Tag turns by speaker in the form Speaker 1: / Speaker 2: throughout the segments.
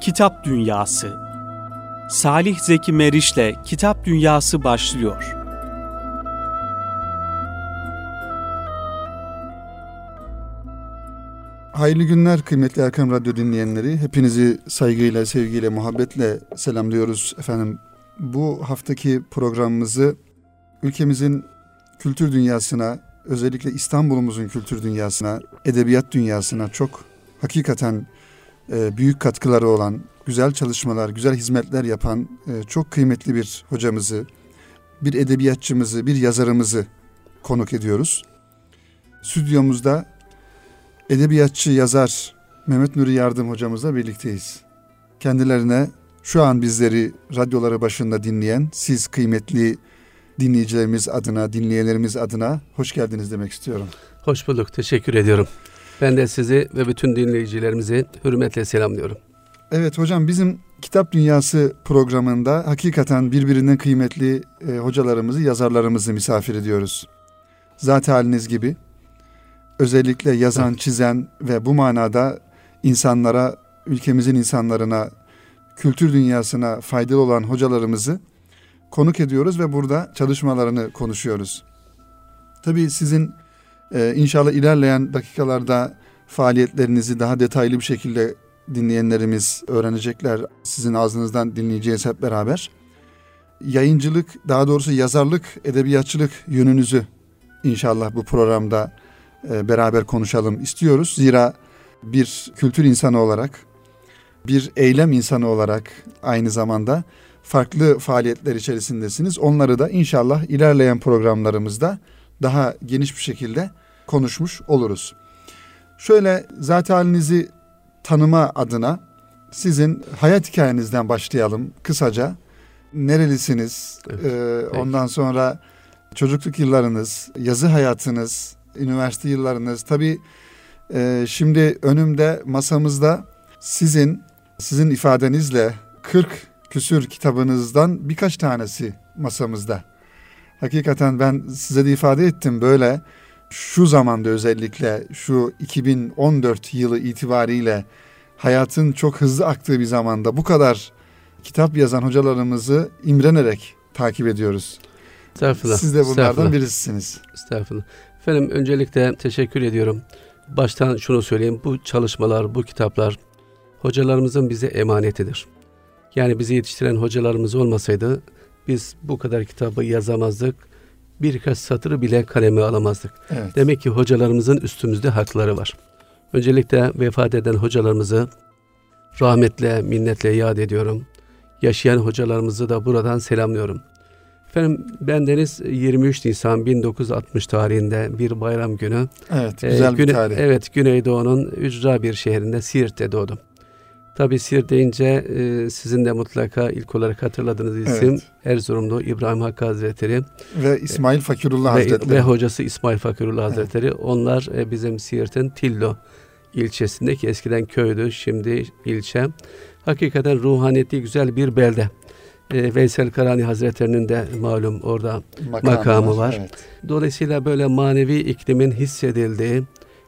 Speaker 1: Kitap Dünyası Salih Zeki Meriç'le Kitap Dünyası başlıyor.
Speaker 2: Hayırlı günler kıymetli Erkam Radyo dinleyenleri. Hepinizi saygıyla, sevgiyle, muhabbetle selamlıyoruz efendim. Bu haftaki programımızı ülkemizin kültür dünyasına, özellikle İstanbul'umuzun kültür dünyasına, edebiyat dünyasına çok hakikaten e, büyük katkıları olan, güzel çalışmalar, güzel hizmetler yapan e, çok kıymetli bir hocamızı, bir edebiyatçımızı, bir yazarımızı konuk ediyoruz. Stüdyomuzda edebiyatçı, yazar Mehmet Nuri Yardım hocamızla birlikteyiz. Kendilerine şu an bizleri radyoları başında dinleyen siz kıymetli dinleyicilerimiz adına, dinleyenlerimiz adına hoş geldiniz demek istiyorum.
Speaker 3: Hoş bulduk, teşekkür ediyorum. Ben de sizi ve bütün dinleyicilerimizi hürmetle selamlıyorum.
Speaker 2: Evet hocam bizim Kitap Dünyası programında hakikaten birbirinden kıymetli e, hocalarımızı, yazarlarımızı misafir ediyoruz. Zat haliniz gibi özellikle yazan, çizen ve bu manada insanlara, ülkemizin insanlarına, kültür dünyasına faydalı olan hocalarımızı konuk ediyoruz ve burada çalışmalarını konuşuyoruz. Tabii sizin e, inşallah ilerleyen dakikalarda faaliyetlerinizi daha detaylı bir şekilde dinleyenlerimiz öğrenecekler. Sizin ağzınızdan dinleyeceğiz hep beraber. Yayıncılık, daha doğrusu yazarlık, edebiyatçılık yönünüzü inşallah bu programda e, beraber konuşalım istiyoruz. Zira bir kültür insanı olarak, bir eylem insanı olarak aynı zamanda farklı faaliyetler içerisindesiniz. Onları da inşallah ilerleyen programlarımızda daha geniş bir şekilde konuşmuş oluruz. Şöyle zat halinizi tanıma adına sizin hayat hikayenizden başlayalım kısaca. Nerelisiniz? Evet, ee, ondan sonra çocukluk yıllarınız, yazı hayatınız, üniversite yıllarınız. Tabii e, şimdi önümde masamızda sizin sizin ifadenizle 40 küsür kitabınızdan birkaç tanesi masamızda. Hakikaten ben size de ifade ettim böyle şu zamanda özellikle şu 2014 yılı itibariyle hayatın çok hızlı aktığı bir zamanda bu kadar kitap yazan hocalarımızı imrenerek takip ediyoruz.
Speaker 3: Estağfurullah.
Speaker 2: Siz de bunlardan birisiniz.
Speaker 3: Estağfurullah. Efendim öncelikle teşekkür ediyorum. Baştan şunu söyleyeyim. Bu çalışmalar, bu kitaplar hocalarımızın bize emanetidir. Yani bizi yetiştiren hocalarımız olmasaydı biz bu kadar kitabı yazamazdık. Birkaç satırı bile kaleme alamazdık. Evet. Demek ki hocalarımızın üstümüzde hakları var. Öncelikle vefat eden hocalarımızı rahmetle, minnetle yad ediyorum. Yaşayan hocalarımızı da buradan selamlıyorum. Efendim bendeniz 23 Nisan 1960 tarihinde bir bayram günü.
Speaker 2: Evet, güzel e, güne, bir tarih.
Speaker 3: Evet, Güneydoğu'nun ücra bir şehrinde Siirt'te doğdum. Tabi Siirt deyince e, sizin de mutlaka ilk olarak hatırladığınız isim evet. Erzurumlu İbrahim Hakkı Hazretleri.
Speaker 2: Ve İsmail Fakirullah ve, Hazretleri.
Speaker 3: Ve hocası İsmail Fakirullah evet. Hazretleri. Onlar e, bizim Siirt'in Tillo ilçesindeki eskiden köydü, şimdi ilçe. Hakikaten ruhaniyeti güzel bir belde. E, Veysel Karani Hazretlerinin de malum orada makamı, makamı var. Evet. Dolayısıyla böyle manevi iklimin hissedildiği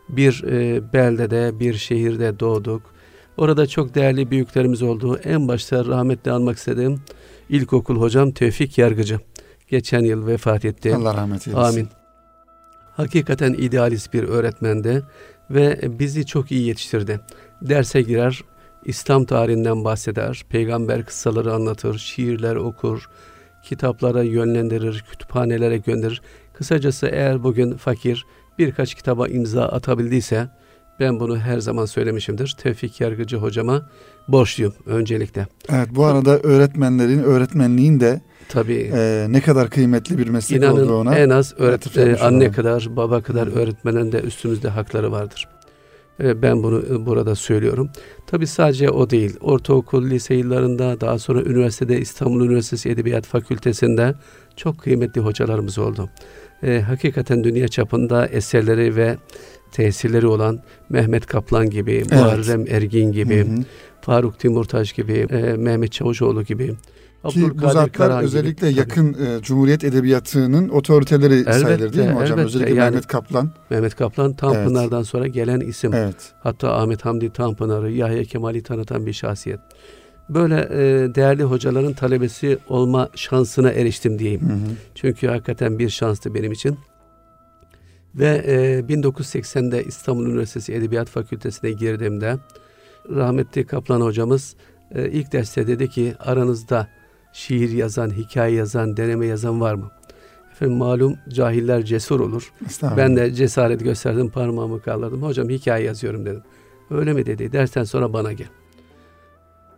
Speaker 3: bir e, beldede, bir şehirde doğduk. Orada çok değerli büyüklerimiz oldu. En başta rahmetli almak istediğim ilkokul hocam Tevfik Yargıcı. Geçen yıl vefat etti.
Speaker 2: Allah rahmet eylesin.
Speaker 3: Amin. Hakikaten idealist bir öğretmendi ve bizi çok iyi yetiştirdi. Derse girer, İslam tarihinden bahseder, peygamber kıssaları anlatır, şiirler okur, kitaplara yönlendirir, kütüphanelere gönderir. Kısacası eğer bugün fakir birkaç kitaba imza atabildiyse ben bunu her zaman söylemişimdir. Tevfik Yargıcı hocama borçluyum öncelikle.
Speaker 2: Evet bu arada öğretmenlerin, öğretmenliğin de Tabii. E, ne kadar kıymetli bir meslek İnanın olduğuna
Speaker 3: en az öğret e, anne kadar, baba kadar öğretmenin de üstümüzde hakları vardır. E, ben bunu e, burada söylüyorum. Tabi sadece o değil. Ortaokul, lise yıllarında, daha sonra üniversitede İstanbul Üniversitesi Edebiyat Fakültesi'nde çok kıymetli hocalarımız oldu. E, hakikaten dünya çapında eserleri ve tesirleri olan Mehmet Kaplan gibi, evet. Muharrem Ergin gibi, hı hı. Faruk Timurtaş gibi, e, Mehmet Çavuşoğlu gibi,
Speaker 2: Ki bu zatlar özellikle gibi. yakın e, Cumhuriyet Edebiyatının otoriteleri elbette, sayılır değil mi hocam? Elbette. Özellikle yani, Mehmet Kaplan.
Speaker 3: Mehmet Kaplan Tanpınar'dan evet. sonra gelen isim. Evet. Hatta Ahmet Hamdi Tanpınar'ı, Yahya Kemal'i tanıtan bir şahsiyet. Böyle e, değerli hocaların talebesi olma şansına eriştim diyeyim. Hı hı. Çünkü hakikaten bir şanstı benim için. Ve e, 1980'de İstanbul Üniversitesi Edebiyat Fakültesine girdiğimde rahmetli Kaplan hocamız e, ilk derste dedi ki aranızda şiir yazan, hikaye yazan, deneme yazan var mı? Efendim malum cahiller cesur olur. Ben de cesaret gösterdim parmağımı kaldırdım. Hocam hikaye yazıyorum dedim. Öyle mi dedi. Dersten sonra bana gel.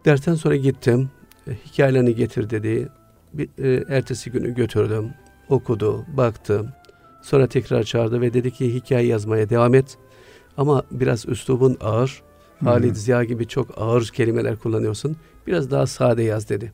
Speaker 3: Dersten sonra gittim. E, hikayelerini getir dedi. Bir, e, ertesi günü götürdüm. Okudu, baktım. Sonra tekrar çağırdı ve dedi ki hikaye yazmaya devam et. Ama biraz üslubun ağır. Halid Ziya gibi çok ağır kelimeler kullanıyorsun. Biraz daha sade yaz dedi.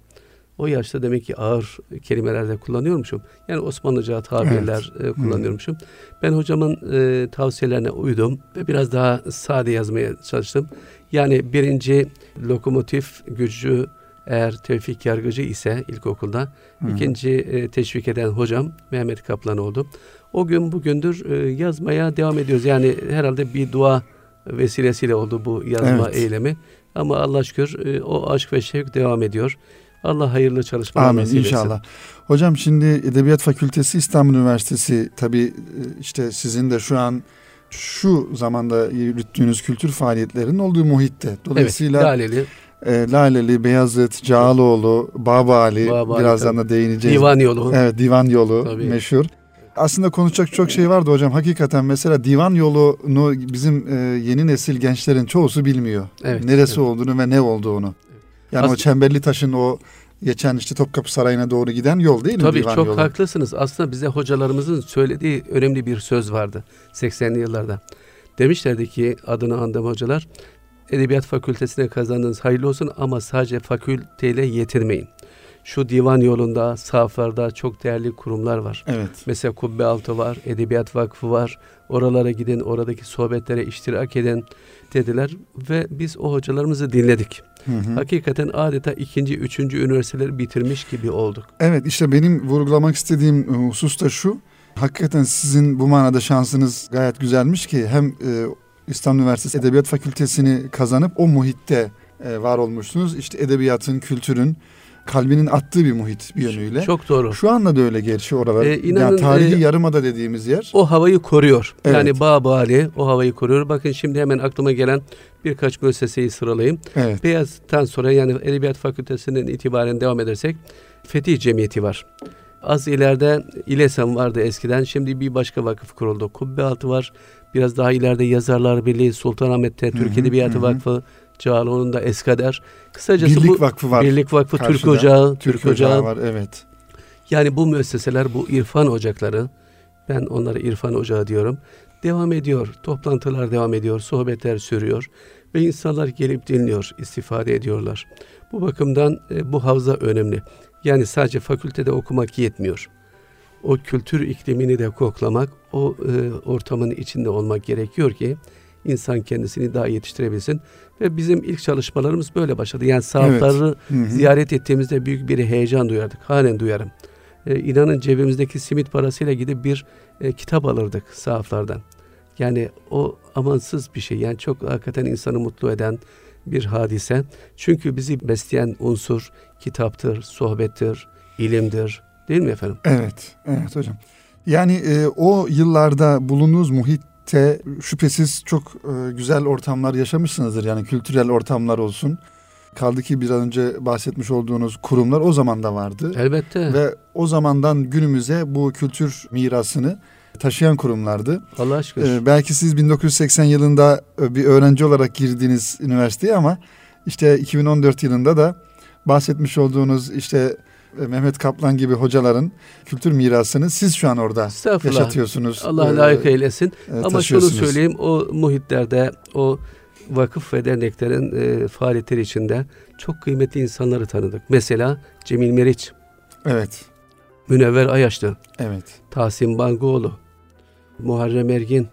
Speaker 3: O yaşta demek ki ağır kelimelerde kullanıyormuşum. Yani Osmanlıca tabirler evet. e, kullanıyormuşum. Hmm. Ben hocamın e, tavsiyelerine uydum ve biraz daha sade yazmaya çalıştım. Yani birinci lokomotif gücü eğer Tevfik Yargıcı ise ilkokulda hmm. ikinci e, teşvik eden hocam Mehmet Kaplan oldu. O gün bugündür e, yazmaya devam ediyoruz. Yani herhalde bir dua vesilesiyle oldu bu yazma evet. eylemi. Ama Allah şükür e, o aşk ve şevk devam ediyor. Allah hayırlı çalışmalar
Speaker 2: Amin nasip inşallah. Hocam şimdi Edebiyat Fakültesi İstanbul Üniversitesi tabi e, işte sizin de şu an şu zamanda yürüttüğünüz kültür faaliyetlerinin olduğu muhitte. Dolayısıyla evet. E, Laleli, Beyazıt, Cağaloğlu, Babali, Babali birazdan tabii. da değineceğiz.
Speaker 3: Divan yolu.
Speaker 2: Evet divan yolu tabii. meşhur aslında konuşacak çok şey vardı hocam. Hakikaten mesela divan yolunu bizim e, yeni nesil gençlerin çoğusu bilmiyor. Evet, Neresi evet. olduğunu ve ne olduğunu. Yani As- o Çemberli Taş'ın o geçen işte Topkapı Sarayı'na doğru giden yol değil mi
Speaker 3: Tabii
Speaker 2: divan
Speaker 3: çok
Speaker 2: yolu?
Speaker 3: haklısınız. Aslında bize hocalarımızın söylediği önemli bir söz vardı 80'li yıllarda. Demişlerdi ki adını andığım hocalar Edebiyat Fakültesine kazandığınız hayırlı olsun ama sadece fakülteyle yetinmeyin şu divan yolunda, saflarda çok değerli kurumlar var. Evet. Mesela Kubbe Altı var, Edebiyat Vakfı var. Oralara gidin, oradaki sohbetlere iştirak edin dediler ve biz o hocalarımızı dinledik. Hı hı. Hakikaten adeta ikinci, üçüncü üniversiteleri bitirmiş gibi olduk.
Speaker 2: Evet işte benim vurgulamak istediğim e, husus da şu. Hakikaten sizin bu manada şansınız gayet güzelmiş ki hem e, İstanbul Üniversitesi Edebiyat Fakültesini kazanıp o muhitte e, var olmuşsunuz. İşte edebiyatın, kültürün, kalbinin attığı bir muhit bir yönüyle.
Speaker 3: Çok doğru.
Speaker 2: Şu anda da öyle gerçi oralar. Ee, inanın, yani tarihi e, yarımada dediğimiz yer.
Speaker 3: O havayı koruyor. Evet. Yani Bağbali o havayı koruyor. Bakın şimdi hemen aklıma gelen birkaç müesseseyi sıralayayım. Evet. Beyaz'tan sonra yani Edebiyat Fakültesinden itibaren devam edersek Fetih Cemiyeti var. Az ileride İLESEM vardı eskiden. Şimdi bir başka vakıf kuruldu. Kubbe Altı var. Biraz daha ileride Yazarlar Birliği, Sultanahmet'te Türk Edebiyatı Vakfı, Cağaloğlu'nun da Eskader.
Speaker 2: Kısacası Birlik bu, Vakfı var.
Speaker 3: Birlik Vakfı, Karşıda. Türk Ocağı,
Speaker 2: Türk, Türk Ocağı. Ocağı var evet.
Speaker 3: Yani bu müesseseler, bu irfan ocakları, ben onlara irfan ocağı diyorum, devam ediyor. Toplantılar devam ediyor, sohbetler sürüyor ve insanlar gelip dinliyor, istifade ediyorlar. Bu bakımdan e, bu havza önemli. Yani sadece fakültede okumak yetmiyor. O kültür iklimini de koklamak, o e, ortamın içinde olmak gerekiyor ki insan kendisini daha yetiştirebilsin. Ve bizim ilk çalışmalarımız böyle başladı. Yani sahafları evet. ziyaret ettiğimizde büyük bir heyecan duyardık. Halen duyarım. Ee, inanın cebimizdeki simit parasıyla gidip bir e, kitap alırdık sahaflardan. Yani o amansız bir şey. Yani çok hakikaten insanı mutlu eden bir hadise. Çünkü bizi besleyen unsur kitaptır, sohbettir, ilimdir. Değil mi efendim?
Speaker 2: Evet, evet hocam. Yani e, o yıllarda bulunduğunuz muhit te şüphesiz çok e, güzel ortamlar yaşamışsınızdır. Yani kültürel ortamlar olsun. Kaldı ki bir an önce bahsetmiş olduğunuz kurumlar o zaman da vardı.
Speaker 3: Elbette.
Speaker 2: Ve o zamandan günümüze bu kültür mirasını taşıyan kurumlardı.
Speaker 3: Allah aşkına. Ee,
Speaker 2: belki siz 1980 yılında e, bir öğrenci olarak girdiğiniz üniversiteye ama işte 2014 yılında da bahsetmiş olduğunuz işte Mehmet Kaplan gibi hocaların kültür mirasını siz şu an orada yaşatıyorsunuz.
Speaker 3: Allah e, layık eylesin. E, Ama şunu söyleyeyim o muhitlerde o vakıf ve derneklerin e, faaliyetleri içinde çok kıymetli insanları tanıdık. Mesela Cemil Meriç.
Speaker 2: Evet.
Speaker 3: Münevver Ayaşlı.
Speaker 2: Evet.
Speaker 3: Tahsin Bangoğlu. Muharrem Ergin.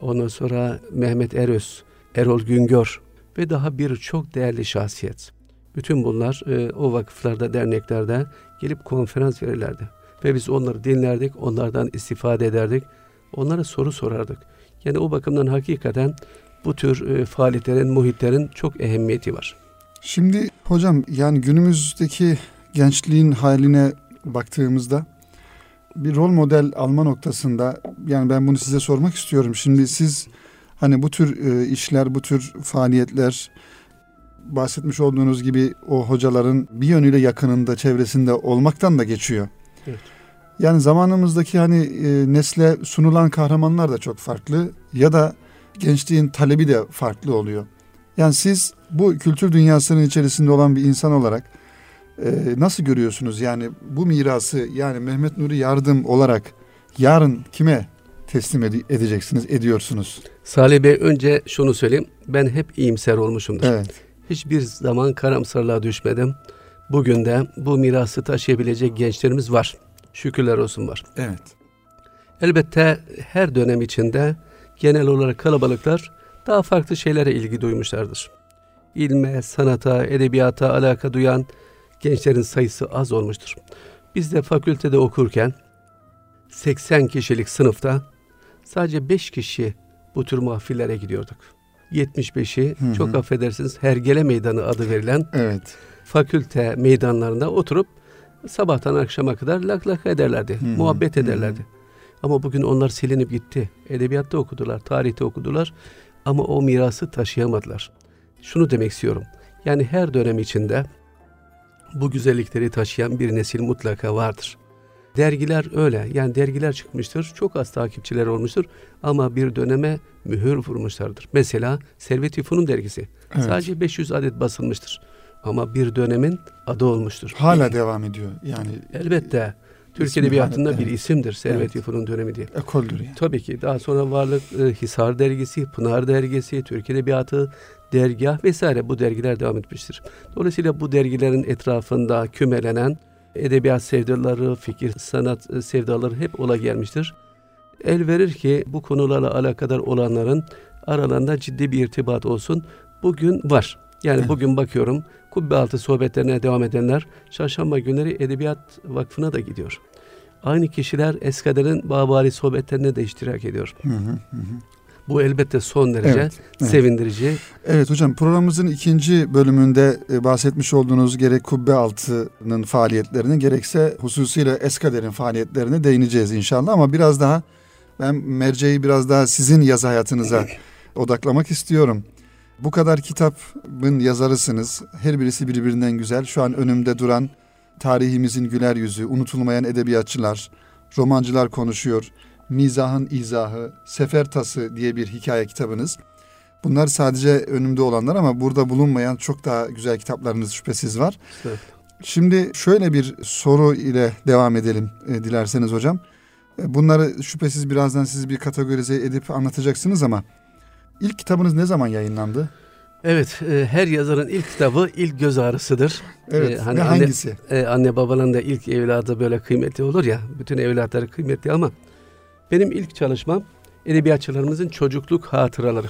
Speaker 3: Ondan sonra Mehmet Eröz. Erol Güngör ve daha birçok değerli şahsiyet. Bütün bunlar e, o vakıflarda, derneklerde gelip konferans verirlerdi. Ve biz onları dinlerdik, onlardan istifade ederdik. Onlara soru sorardık. Yani o bakımdan hakikaten bu tür e, faaliyetlerin, muhitlerin çok ehemmiyeti var.
Speaker 2: Şimdi hocam yani günümüzdeki gençliğin haline baktığımızda bir rol model alma noktasında yani ben bunu size sormak istiyorum. Şimdi siz hani bu tür e, işler, bu tür faaliyetler bahsetmiş olduğunuz gibi o hocaların bir yönüyle yakınında, çevresinde olmaktan da geçiyor. Evet. Yani zamanımızdaki hani e, nesle sunulan kahramanlar da çok farklı ya da gençliğin talebi de farklı oluyor. Yani siz bu kültür dünyasının içerisinde olan bir insan olarak e, nasıl görüyorsunuz? Yani bu mirası yani Mehmet Nuri Yardım olarak yarın kime teslim ede- edeceksiniz, ediyorsunuz?
Speaker 3: Salih Bey önce şunu söyleyeyim. Ben hep iyimser olmuşumdur.
Speaker 2: Evet.
Speaker 3: Hiçbir zaman karamsarlığa düşmedim. Bugün de bu mirası taşıyabilecek gençlerimiz var. Şükürler olsun var.
Speaker 2: Evet.
Speaker 3: Elbette her dönem içinde genel olarak kalabalıklar daha farklı şeylere ilgi duymuşlardır. İlme, sanata, edebiyata alaka duyan gençlerin sayısı az olmuştur. Biz de fakültede okurken 80 kişilik sınıfta sadece 5 kişi bu tür mahfillere gidiyorduk. 75'i hı hı. çok affedersiniz Hergele Meydanı adı verilen
Speaker 2: evet.
Speaker 3: fakülte meydanlarında oturup sabahtan akşama kadar lak lak ederlerdi, hı hı. muhabbet ederlerdi. Hı hı. Ama bugün onlar silinip gitti. Edebiyatta okudular, tarihte okudular ama o mirası taşıyamadılar. Şunu demek istiyorum. Yani her dönem içinde bu güzellikleri taşıyan bir nesil mutlaka vardır. Dergiler öyle. Yani dergiler çıkmıştır. Çok az takipçiler olmuştur. Ama bir döneme mühür vurmuşlardır. Mesela Servet İfun'un dergisi. Evet. Sadece 500 adet basılmıştır. Ama bir dönemin adı olmuştur.
Speaker 2: Hala devam ediyor. Yani
Speaker 3: elbette. Türk Edebiyatı'nda bir isimdir Servet evet. Yufur'un dönemi diye.
Speaker 2: Ekoldür yani.
Speaker 3: Tabii ki. Daha sonra Varlık e, Hisar Dergisi, Pınar Dergisi, Türk Edebiyatı, Dergah vesaire bu dergiler devam etmiştir. Dolayısıyla bu dergilerin etrafında kümelenen edebiyat sevdaları, fikir, sanat e, sevdaları hep ola gelmiştir. El verir ki bu konularla alakadar olanların aralarında ciddi bir irtibat olsun. Bugün var. Yani evet. bugün bakıyorum kubbe altı sohbetlerine devam edenler çarşamba günleri Edebiyat Vakfı'na da gidiyor. Aynı kişiler Eskader'in Babali sohbetlerine de iştirak ediyor. Hı hı hı. Bu elbette son derece evet, evet. sevindirici.
Speaker 2: Evet hocam programımızın ikinci bölümünde e, bahsetmiş olduğunuz gerek Kubbe Altı'nın faaliyetlerini gerekse hususuyla Eskader'in faaliyetlerine değineceğiz inşallah ama biraz daha ben merceği biraz daha sizin yaz hayatınıza odaklamak istiyorum. Bu kadar kitabın yazarısınız. Her birisi birbirinden güzel. Şu an önümde duran tarihimizin güler yüzü, unutulmayan edebiyatçılar, romancılar konuşuyor. Mizahın izahı, Sefer Tası diye bir hikaye kitabınız. Bunlar sadece önümde olanlar ama burada bulunmayan çok daha güzel kitaplarınız şüphesiz var. Evet. Şimdi şöyle bir soru ile devam edelim e, dilerseniz hocam. E, bunları şüphesiz birazdan siz bir kategorize edip anlatacaksınız ama İlk kitabınız ne zaman yayınlandı?
Speaker 3: Evet, e, her yazarın ilk kitabı ilk göz ağrısıdır.
Speaker 2: Evet, e, hani ve hangisi?
Speaker 3: Anne, e, anne babanın da ilk evladı böyle kıymetli olur ya, bütün evlatları kıymetli ama benim ilk çalışmam edebiyatçılarımızın çocukluk hatıraları.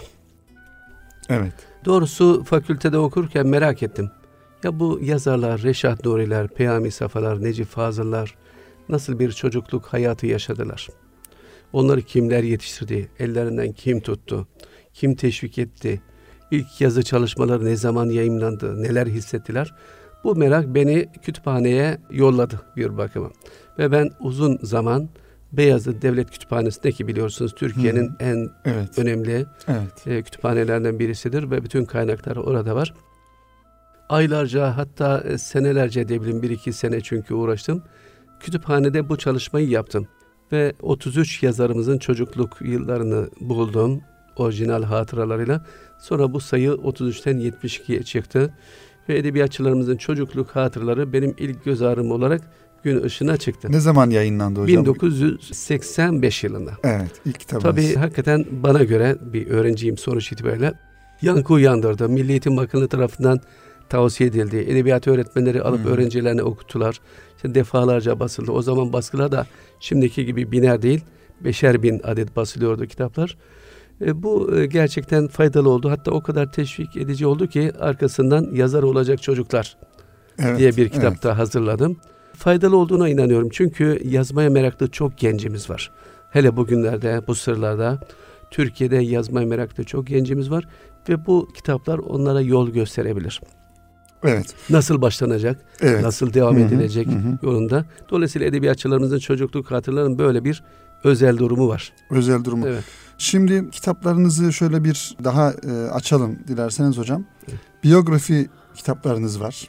Speaker 2: Evet.
Speaker 3: Doğrusu fakültede okurken merak ettim. Ya bu yazarlar, Reşat Nuriler, Peyami Safalar, Necip Fazıllar nasıl bir çocukluk hayatı yaşadılar? Onları kimler yetiştirdi? Ellerinden kim tuttu? Kim teşvik etti? İlk yazı çalışmaları ne zaman yayınlandı? Neler hissettiler? Bu merak beni kütüphaneye yolladı bir bakıma. Ve ben uzun zaman Beyazıt Devlet Kütüphanesi'ndeki biliyorsunuz Türkiye'nin hmm. en evet. önemli evet. E, kütüphanelerden birisidir ve bütün kaynaklar orada var. Aylarca hatta e, senelerce diyebilirim bir iki sene çünkü uğraştım. Kütüphanede bu çalışmayı yaptım ve 33 yazarımızın çocukluk yıllarını buldum orijinal hatıralarıyla. Sonra bu sayı 33'ten 72'ye çıktı. Ve edebiyatçılarımızın çocukluk hatıraları benim ilk göz ağrım olarak gün ışığına çıktı.
Speaker 2: Ne zaman yayınlandı hocam?
Speaker 3: 1985 yılında.
Speaker 2: Evet ilk kitabınız.
Speaker 3: Tabii hakikaten bana göre bir öğrenciyim sonuç itibariyle. Yankı uyandırdı. Milli Eğitim Bakanlığı tarafından tavsiye edildi. Edebiyat öğretmenleri alıp hmm. öğrencilerine okuttular. İşte defalarca basıldı. O zaman baskılar da şimdiki gibi biner değil, beşer bin adet basılıyordu kitaplar. E, bu e, gerçekten faydalı oldu. Hatta o kadar teşvik edici oldu ki arkasından yazar olacak çocuklar
Speaker 2: Evet,
Speaker 3: diye bir kitap
Speaker 2: evet.
Speaker 3: da hazırladım. Faydalı olduğuna inanıyorum. Çünkü yazmaya meraklı çok gencimiz var. Hele bugünlerde, bu sırlarda Türkiye'de yazmaya meraklı çok gencimiz var ve bu kitaplar onlara yol gösterebilir.
Speaker 2: Evet.
Speaker 3: Nasıl başlanacak,
Speaker 2: Evet.
Speaker 3: nasıl devam
Speaker 2: Hı hı,
Speaker 3: edilecek
Speaker 2: hı hı.
Speaker 3: yolunda. Dolayısıyla edebiyatçılarımızın çocukluk hatırlarının böyle bir özel durumu var.
Speaker 2: Özel durumu.
Speaker 3: Evet.
Speaker 2: Şimdi kitaplarınızı şöyle bir daha e, açalım dilerseniz hocam. Biyografi kitaplarınız var.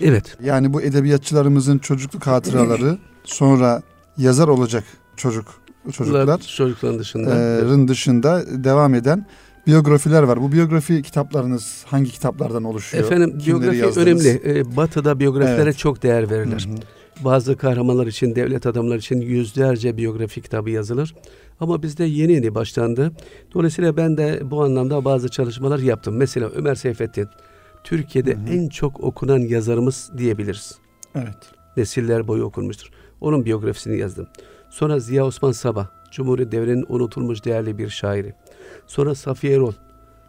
Speaker 3: Evet.
Speaker 2: Yani bu edebiyatçılarımızın çocukluk hatıraları sonra yazar olacak çocuk çocuklar
Speaker 3: çocukların dışında.
Speaker 2: e, rın dışında devam eden biyografiler var. Bu biyografi kitaplarınız hangi kitaplardan oluşuyor?
Speaker 3: Efendim
Speaker 2: Kimleri
Speaker 3: biyografi
Speaker 2: yazdınız?
Speaker 3: önemli. Ee, batı'da biyografilere
Speaker 2: Evet.
Speaker 3: çok değer verilir.
Speaker 2: Hı hı.
Speaker 3: Bazı kahramanlar için, devlet adamları için yüzlerce biyografi kitabı yazılır. Ama bizde yeni yeni başlandı. Dolayısıyla ben de bu anlamda bazı çalışmalar yaptım. Mesela Ömer Seyfettin, Türkiye'de
Speaker 2: Hı hı.
Speaker 3: en çok okunan yazarımız diyebiliriz.
Speaker 2: Evet.
Speaker 3: Nesiller boyu okunmuştur. Onun biyografisini yazdım. Sonra Ziya Osman Sabah, Cumhuriyet devrinin unutulmuş değerli bir şairi. Sonra Safiye Erol,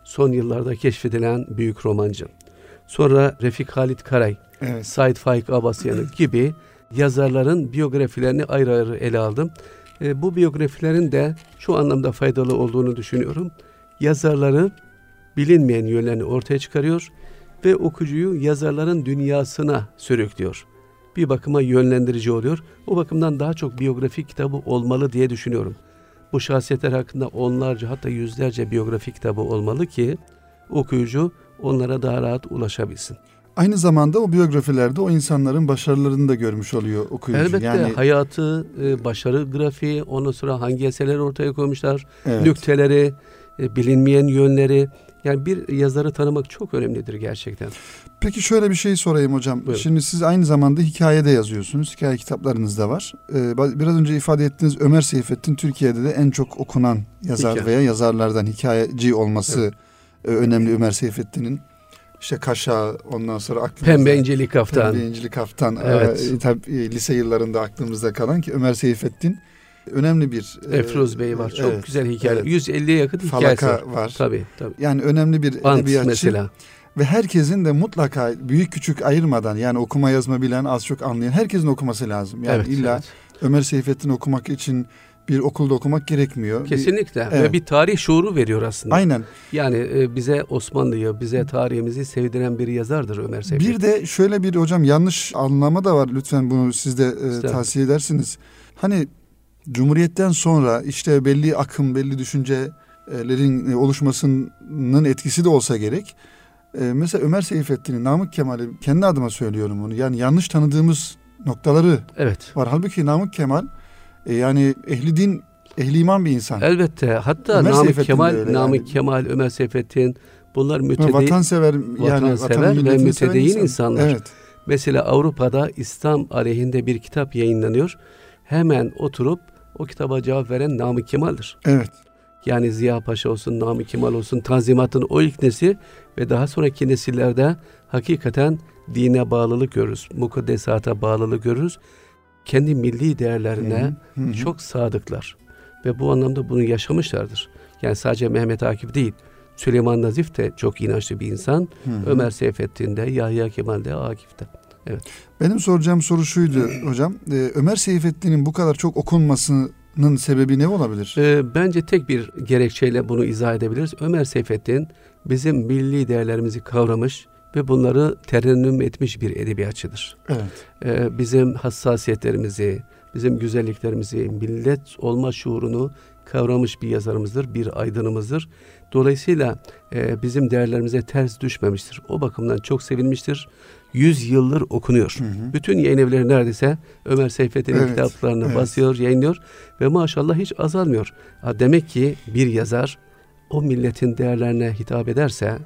Speaker 3: son yıllarda keşfedilen büyük romancı. Sonra Refik Halit Karay,
Speaker 2: Evet.
Speaker 3: Said Faik Abasyanı gibi yazarların biyografilerini ayrı ayrı ele aldım. E, bu biyografilerin de şu anlamda faydalı olduğunu düşünüyorum. Yazarları bilinmeyen yönlerini ortaya çıkarıyor ve okuyucuyu yazarların dünyasına sürüklüyor. Bir bakıma yönlendirici oluyor. O bakımdan daha çok biyografi kitabı olmalı diye düşünüyorum. Bu şahsiyetler hakkında onlarca hatta yüzlerce biyografi kitabı olmalı ki okuyucu onlara daha rahat ulaşabilsin.
Speaker 2: Aynı zamanda o biyografilerde o insanların başarılarını da görmüş oluyor okuyucu.
Speaker 3: Elbette
Speaker 2: yani
Speaker 3: hayatı, e, başarı grafiği, ondan sonra hangi eserleri ortaya koymuşlar,
Speaker 2: evet.
Speaker 3: nükteleri, e, bilinmeyen yönleri. Yani bir yazarı tanımak çok önemlidir gerçekten.
Speaker 2: Peki şöyle bir şey sorayım hocam.
Speaker 3: Buyurun.
Speaker 2: Şimdi siz aynı zamanda hikaye de yazıyorsunuz. Hikaye kitaplarınız da var. Ee, biraz önce ifade ettiğiniz Ömer Seyfettin Türkiye'de de en çok okunan yazar
Speaker 3: Hikaye.
Speaker 2: veya yazarlardan hikayeci olması e, önemli Ömer Seyfettin'in. İşte Kaşa ondan sonra aklımızda.
Speaker 3: Pembe İnceli Kaftan.
Speaker 2: Pembe İncili Kaftan.
Speaker 3: Evet.
Speaker 2: Ee, tabii, e, lise yıllarında aklımızda kalan ki Ömer Seyfettin önemli bir. e,
Speaker 3: Efruz Bey var. Çok
Speaker 2: evet,
Speaker 3: güzel hikayeler.
Speaker 2: evet.
Speaker 3: 150'ye yakın hikayesi var.
Speaker 2: Falaka var.
Speaker 3: Tabii tabii.
Speaker 2: Yani önemli bir
Speaker 3: Ant
Speaker 2: edebiyatçı.
Speaker 3: mesela.
Speaker 2: Ve herkesin de mutlaka büyük küçük ayırmadan yani okuma yazma bilen az çok anlayan herkesin okuması lazım. Yani
Speaker 3: evet,
Speaker 2: illa
Speaker 3: evet.
Speaker 2: Ömer Seyfettin okumak için bir okulda okumak gerekmiyor. Bir-
Speaker 3: Kesinlikle.
Speaker 2: Evet.
Speaker 3: Ve bir tarih şuuru veriyor aslında.
Speaker 2: aynen.
Speaker 3: Yani e, bize Osmanlı'yı, bize tarihimizi sevdiren bir yazardır Ömer Seyfettin.
Speaker 2: Bir de şöyle bir hocam yanlış anlama da var. Lütfen bunu siz de e, tavsiye edersiniz. Hani Cumhuriyet'ten sonra işte belli akım, belli düşüncelerin e, oluşmasının etkisi de olsa gerek. E, mesela Ömer Seyfettin'in, Namık Kemal'i kendi adıma söylüyorum bunu. Yani yanlış tanıdığımız noktaları
Speaker 3: Evet.
Speaker 2: var. Halbuki Namık Kemal e, yani ehli din, ehli iman bir insan.
Speaker 3: Elbette. Hatta
Speaker 2: Ömer
Speaker 3: Namık
Speaker 2: Seyfettin
Speaker 3: Kemal, Namık
Speaker 2: yani.
Speaker 3: Kemal, Ömer Seyfettin bunlar
Speaker 2: Ve
Speaker 3: mütedeyyin.
Speaker 2: vatansever yani
Speaker 3: vatansever
Speaker 2: vatanı
Speaker 3: ve mütedeyyin
Speaker 2: insan.
Speaker 3: insanlar.
Speaker 2: Evet.
Speaker 3: Mesela Avrupa'da İslam aleyhinde bir kitap yayınlanıyor. Hemen oturup o kitaba cevap veren Namık Kemal'dir.
Speaker 2: Evet.
Speaker 3: Yani Ziya Paşa olsun, Namık Kemal olsun, Tanzimat'ın o ilk nesli ve daha sonraki nesillerde hakikaten dine bağlılık görürüz. Mukaddesata bağlılık görürüz. Kendi milli değerlerine
Speaker 2: Hı hı.
Speaker 3: çok sadıklar. Ve bu anlamda bunu yaşamışlardır. Yani sadece Mehmet Akif değil, Süleyman Nazif de çok inançlı bir insan.
Speaker 2: Hı hı.
Speaker 3: Ömer Seyfettin de, Yahya Kemal de, Akif de.
Speaker 2: Benim soracağım soru şuydu hocam. Ee, Ömer Seyfettin'in bu kadar çok okunmasının sebebi ne olabilir?
Speaker 3: Ee, bence tek bir gerekçeyle bunu izah edebiliriz. Ömer Seyfettin bizim milli değerlerimizi kavramış ve bunları terennüm etmiş bir edebiyatçıdır.
Speaker 2: Evet.
Speaker 3: Ee, bizim hassasiyetlerimizi, bizim güzelliklerimizi, millet olma şuurunu kavramış bir yazarımızdır, bir aydınımızdır. Dolayısıyla e, bizim değerlerimize ters düşmemiştir. O bakımdan çok sevilmiştir. Yüz yıldır okunuyor.
Speaker 2: Hı hı.
Speaker 3: Bütün yayın evleri neredeyse Ömer Seyfettin'in
Speaker 2: Evet,
Speaker 3: kitaplarını
Speaker 2: evet.
Speaker 3: basıyor, yayınlıyor ve maşallah hiç azalmıyor. Ha, demek ki bir yazar o milletin değerlerine hitap ederse,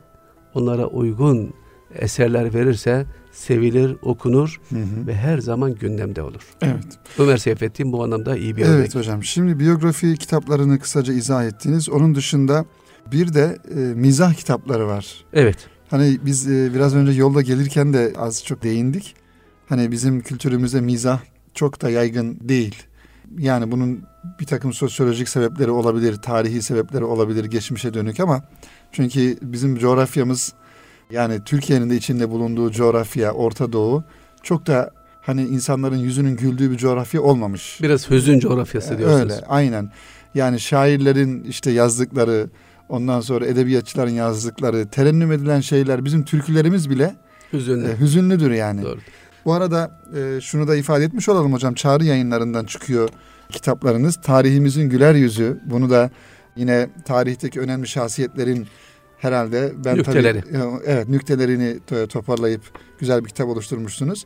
Speaker 3: onlara uygun eserler verirse sevilir, okunur
Speaker 2: Hı hı.
Speaker 3: ve her zaman gündemde olur.
Speaker 2: Evet.
Speaker 3: Ömer Seyfettin bu anlamda iyi bir
Speaker 2: Evet
Speaker 3: örnek.
Speaker 2: hocam. Şimdi biyografi kitaplarını kısaca izah ettiniz. Onun dışında bir de e, mizah kitapları var.
Speaker 3: Evet.
Speaker 2: Hani biz e, biraz önce yolda gelirken de az çok değindik. Hani bizim kültürümüzde mizah çok da yaygın değil. Yani bunun bir takım sosyolojik sebepleri olabilir, tarihi sebepleri olabilir, geçmişe dönük ama çünkü bizim coğrafyamız yani Türkiye'nin de içinde bulunduğu coğrafya, Orta Doğu çok da hani insanların yüzünün güldüğü bir coğrafya olmamış.
Speaker 3: Biraz hüzün coğrafyası diyorsunuz.
Speaker 2: Öyle, aynen. Yani şairlerin işte yazdıkları, ondan sonra edebiyatçıların yazdıkları, terennüm edilen şeyler, bizim türkülerimiz bile
Speaker 3: Hüzünlü.
Speaker 2: e, hüzünlüdür yani.
Speaker 3: Doğru.
Speaker 2: Bu arada e, şunu da ifade etmiş olalım hocam. Çağrı yayınlarından çıkıyor kitaplarınız. Tarihimizin güler yüzü. Bunu da yine tarihteki önemli şahsiyetlerin herhalde ben
Speaker 3: Nükteleri.
Speaker 2: tabii e, evet nüktelerini to- toparlayıp güzel bir kitap oluşturmuşsunuz.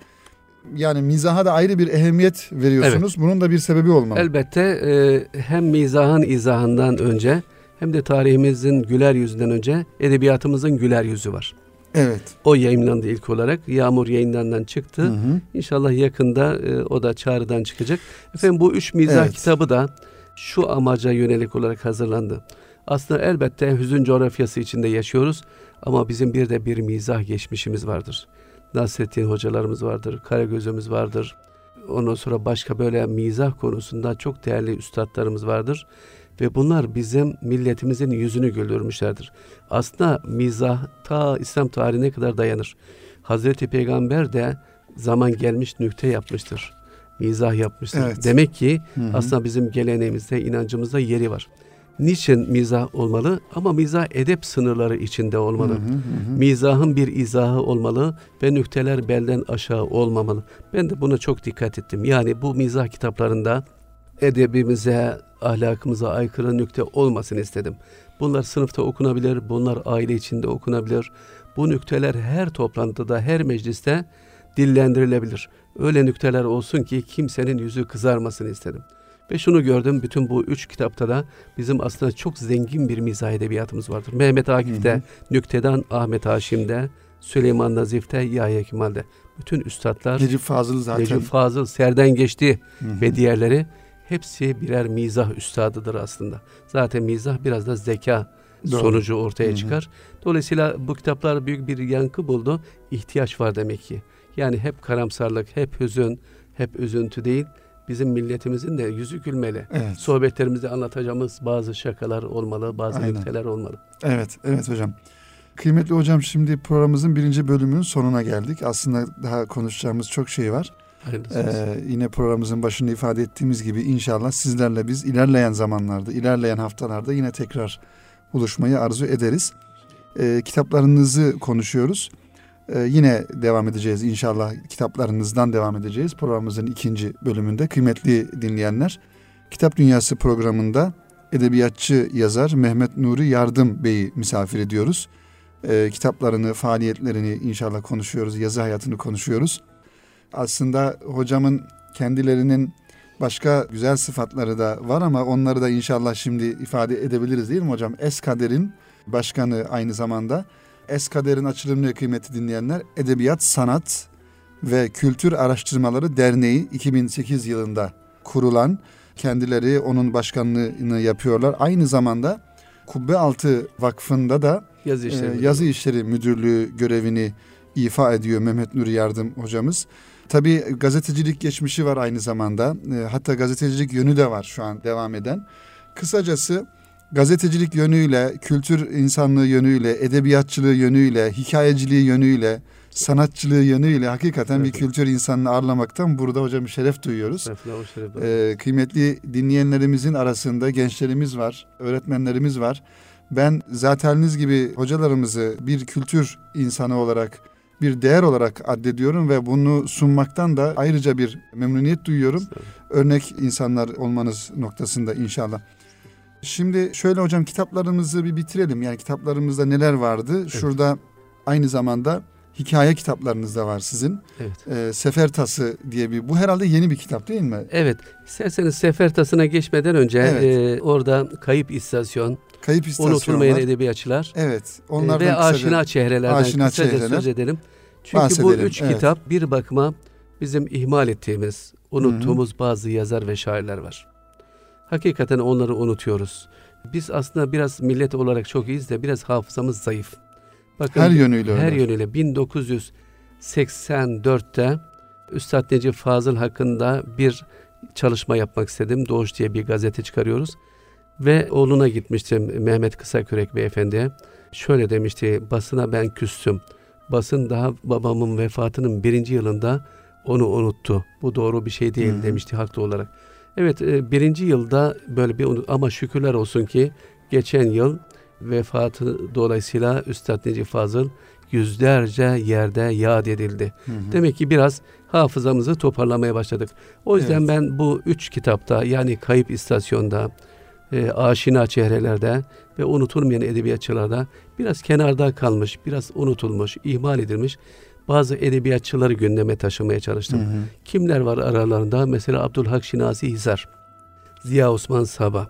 Speaker 2: Yani mizaha da ayrı bir ehemmiyet veriyorsunuz. Bunun da bir sebebi olmalı.
Speaker 3: Elbette e, hem mizahın izahından önce hem de tarihimizin güler yüzünden önce edebiyatımızın güler yüzü var.
Speaker 2: Evet.
Speaker 3: O yayınlandı ilk olarak. Yağmur yayınlarından çıktı.
Speaker 2: Hı hı.
Speaker 3: İnşallah yakında e, o da çağrıdan çıkacak. Efendim bu üç mizah
Speaker 2: Evet.
Speaker 3: kitabı da şu amaca yönelik olarak hazırlandı. Aslında elbette hüzün coğrafyası içinde yaşıyoruz ama bizim bir de bir mizah geçmişimiz vardır. Nasrettin hocalarımız vardır, Karagöz'ümüz vardır. Ondan sonra başka böyle mizah konusunda çok değerli üstadlarımız vardır. Ve bunlar bizim milletimizin yüzünü güldürmüşlerdir. Aslında mizah ta İslam tarihine kadar dayanır. Hazreti Peygamber de zaman gelmiş nükte yapmıştır. Mizah yapmıştır.
Speaker 2: Evet.
Speaker 3: Demek ki
Speaker 2: Hı hı.
Speaker 3: aslında bizim geleneğimizde, inancımızda yeri var. Niçin mizah olmalı? Ama mizah edep sınırları içinde olmalı.
Speaker 2: Hı hı hı hı.
Speaker 3: Mizahın bir izahı olmalı ve nükteler belden aşağı olmamalı. Ben de buna çok dikkat ettim. Yani bu mizah kitaplarında edebimize, ahlakımıza aykırı nükte olmasın istedim. Bunlar sınıfta okunabilir, bunlar aile içinde okunabilir. Bu nükteler her toplantıda, her mecliste dillendirilebilir. Öyle nükteler olsun ki kimsenin yüzü kızarmasın istedim. Ve şunu gördüm, bütün bu üç kitapta da bizim aslında çok zengin bir mizah edebiyatımız vardır. Mehmet Akif'te,
Speaker 2: Hı hı.
Speaker 3: Nükte'den Ahmet Haşim'de, Süleyman Nazif'te, Yahya Kemal'de. Bütün üstadlar,
Speaker 2: Necip Fazıl zaten.
Speaker 3: Necip Fazıl, Serden Geçti
Speaker 2: Hı hı.
Speaker 3: ve diğerleri hepsi birer mizah üstadıdır aslında. Zaten mizah biraz da zeka
Speaker 2: Doğru.
Speaker 3: sonucu ortaya
Speaker 2: Hı hı.
Speaker 3: çıkar. Dolayısıyla bu kitaplar büyük bir yankı buldu. İhtiyaç var demek ki. Yani hep karamsarlık, hep hüzün, hep üzüntü değil. Bizim milletimizin de yüzü gülmeli.
Speaker 2: Evet.
Speaker 3: Sohbetlerimizde anlatacağımız bazı şakalar olmalı, bazı nükteler olmalı.
Speaker 2: Evet, evet hocam. Kıymetli hocam şimdi programımızın birinci bölümünün sonuna geldik. Aslında daha konuşacağımız çok şey var.
Speaker 3: Hayırlısı.
Speaker 2: Ee, yine programımızın başında ifade ettiğimiz gibi inşallah sizlerle biz ilerleyen zamanlarda, ilerleyen haftalarda yine tekrar buluşmayı arzu ederiz. Ee, kitaplarınızı konuşuyoruz. Ee, yine devam edeceğiz inşallah kitaplarınızdan devam edeceğiz. Programımızın ikinci bölümünde kıymetli dinleyenler. Kitap Dünyası programında edebiyatçı yazar Mehmet Nuri Yardım Bey'i misafir ediyoruz. Ee, kitaplarını, faaliyetlerini inşallah konuşuyoruz, yazı hayatını konuşuyoruz. Aslında hocamın kendilerinin başka güzel sıfatları da var ama onları da inşallah şimdi ifade edebiliriz değil mi hocam? Eskader'in başkanı aynı zamanda. Eskader'in açılımını kıymetli dinleyenler Edebiyat, Sanat ve Kültür Araştırmaları Derneği 2008 yılında kurulan kendileri onun başkanlığını yapıyorlar. Aynı zamanda Kubbealtı Vakfı'nda da
Speaker 3: yazı işleri.
Speaker 2: ee,
Speaker 3: müdürü.
Speaker 2: yazı işleri müdürlüğü görevini ifa ediyor Mehmet Nuri Yardım hocamız. Tabii gazetecilik geçmişi var aynı zamanda. Ee, hatta gazetecilik yönü de var şu an devam eden. Kısacası gazetecilik yönüyle, kültür insanlığı yönüyle, edebiyatçılığı yönüyle, hikayeciliği yönüyle, sanatçılığı yönüyle hakikaten bir
Speaker 3: Evet.
Speaker 2: kültür insanını ağırlamaktan burada hocam şeref duyuyoruz.
Speaker 3: Şeref.
Speaker 2: Ee, kıymetli dinleyenlerimizin arasında gençlerimiz var, öğretmenlerimiz var. Ben zateniniz gibi hocalarımızı bir kültür insanı olarak, bir değer olarak addediyorum ve bunu sunmaktan da ayrıca bir memnuniyet duyuyorum. Örnek insanlar olmanız noktasında inşallah. Şimdi şöyle hocam kitaplarımızı bir bitirelim. Yani kitaplarımızda neler vardı? Şurada aynı zamanda hikaye kitaplarınız da var sizin.
Speaker 3: Evet.
Speaker 2: Ee, Sefer Tası diye bir bu herhalde yeni bir kitap değil mi?
Speaker 3: Evet. İsterseniz sefertasına geçmeden önce
Speaker 2: Evet.
Speaker 3: e, orada kayıp istasyon,
Speaker 2: Kayıp
Speaker 3: unutulmayan
Speaker 2: istasyonlar.
Speaker 3: edebiyatçılar
Speaker 2: Evet.
Speaker 3: e,
Speaker 2: Onlardan
Speaker 3: ve
Speaker 2: kısaca-
Speaker 3: aşina çehrelerden
Speaker 2: Aşina
Speaker 3: kısaca
Speaker 2: çehreler.
Speaker 3: söz edelim. Çünkü bu
Speaker 2: Bahsedelim,
Speaker 3: üç
Speaker 2: evet.
Speaker 3: kitap bir bakıma bizim ihmal ettiğimiz, unuttuğumuz bazı yazar ve şairler var. Hakikaten onları unutuyoruz. Biz aslında biraz millet olarak çok iyiyiz de biraz hafızamız zayıf. Bakın,
Speaker 2: her yönüyle
Speaker 3: her
Speaker 2: öyle.
Speaker 3: yönüyle 1984'te Üstad Necip Fazıl hakkında bir çalışma yapmak istedim. Doğuş diye bir gazete çıkarıyoruz. Ve oğluna gitmiştim Mehmet Kısakürek beyefendiye. Şöyle demişti, basına ben küstüm. Basın daha babamın vefatının birinci yılında onu unuttu. Bu doğru bir şey değil Hı-hı. demişti haklı olarak. Evet e, birinci yılda böyle bir ama şükürler olsun ki geçen yıl vefatı dolayısıyla Üstad Necip Fazıl yüzlerce yerde yad edildi. Hı hı. Demek ki biraz hafızamızı toparlamaya başladık. O yüzden evet. ben bu üç kitapta yani Kayıp İstasyon'da, e, Aşina Çehrelerde ve unutulmayan edebiyatçılarda biraz kenarda kalmış, biraz unutulmuş, ihmal edilmiş bazı edebiyatçıları gündeme taşımaya çalıştım. Hı hı. Kimler var aralarında? Mesela Abdülhak Şinasi Hisar, Ziya Osman Sabah,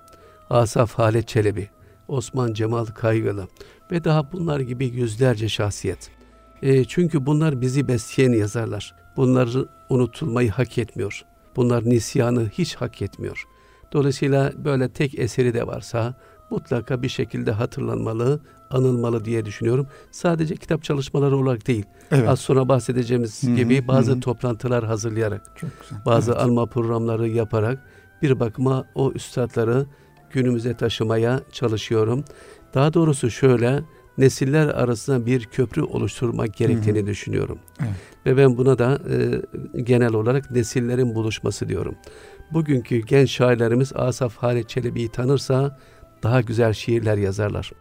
Speaker 3: Asaf Halet Çelebi, Osman Cemal Kaygılı ve daha bunlar gibi yüzlerce şahsiyet. E, çünkü bunlar bizi besleyen yazarlar. Bunları unutulmayı hak etmiyor. Bunlar nisyanı hiç hak etmiyor. Dolayısıyla böyle tek eseri de varsa mutlaka bir şekilde hatırlanmalı, anılmalı diye düşünüyorum. Sadece kitap çalışmaları olarak değil. Evet. Az sonra bahsedeceğimiz Hı-hı, gibi bazı hı. toplantılar hazırlayarak, bazı evet. alma programları yaparak bir bakıma o üstadları günümüze taşımaya çalışıyorum. Daha doğrusu şöyle nesiller arasında bir köprü oluşturmak gerektiğini Hı-hı. düşünüyorum. Evet. Ve ben buna da e, genel olarak nesillerin buluşması diyorum. Bugünkü genç şairlerimiz Asaf Halit Çelebi'yi tanırsa daha güzel şiirler yazarlar.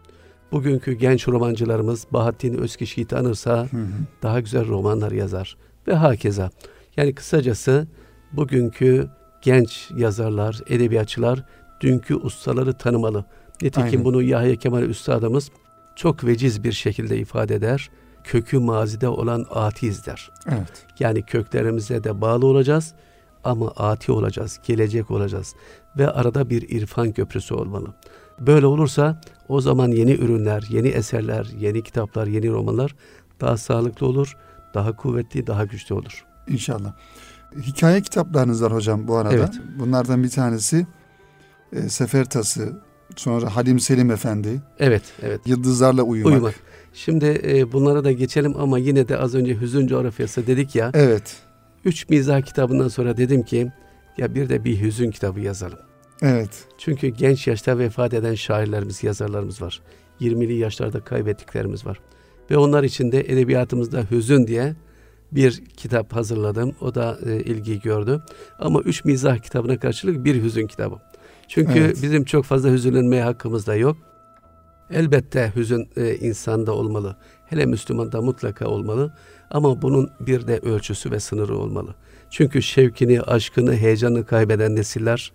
Speaker 3: Bugünkü genç romancılarımız Bahattin Özkişi'yi tanırsa hı hı. daha güzel romanlar yazar. Ve hakeza. Yani kısacası bugünkü genç yazarlar, edebiyatçılar dünkü ustaları tanımalı. Nitekim Aynen. bunu Yahya Kemal Üstadımız çok veciz bir şekilde ifade eder. Kökü mazide olan atiyiz der. Evet. Yani köklerimize de bağlı olacağız ama ati olacağız, gelecek olacağız ve arada bir irfan köprüsü olmalı. Böyle olursa o zaman yeni ürünler, yeni eserler, yeni kitaplar, yeni romanlar daha sağlıklı olur, daha kuvvetli, daha güçlü olur.
Speaker 2: İnşallah. Hikaye kitaplarınız var hocam bu arada. Evet. Bunlardan bir tanesi e, Sefer Tası, sonra Halim Selim Efendi.
Speaker 3: Evet, evet.
Speaker 2: Yıldızlarla Uyumak. Uyumak.
Speaker 3: Şimdi e, bunlara da geçelim ama yine de az önce Hüzün Coğrafyası dedik ya.
Speaker 2: Evet.
Speaker 3: Üç mizah kitabından sonra dedim ki ya bir de bir hüzün kitabı yazalım.
Speaker 2: Evet.
Speaker 3: Çünkü genç yaşta vefat eden şairlerimiz, yazarlarımız var. 20'li yaşlarda kaybettiklerimiz var. Ve onlar için de edebiyatımızda hüzün diye bir kitap hazırladım. O da e, ilgi gördü. Ama üç mizah kitabına karşılık bir hüzün kitabı. Çünkü evet. bizim çok fazla hüzünlenmeye hakkımız da yok. Elbette hüzün e, insanda olmalı. Hele Müslümanda mutlaka olmalı. Ama bunun bir de ölçüsü ve sınırı olmalı. Çünkü şevkini, aşkını, heyecanını kaybeden nesiller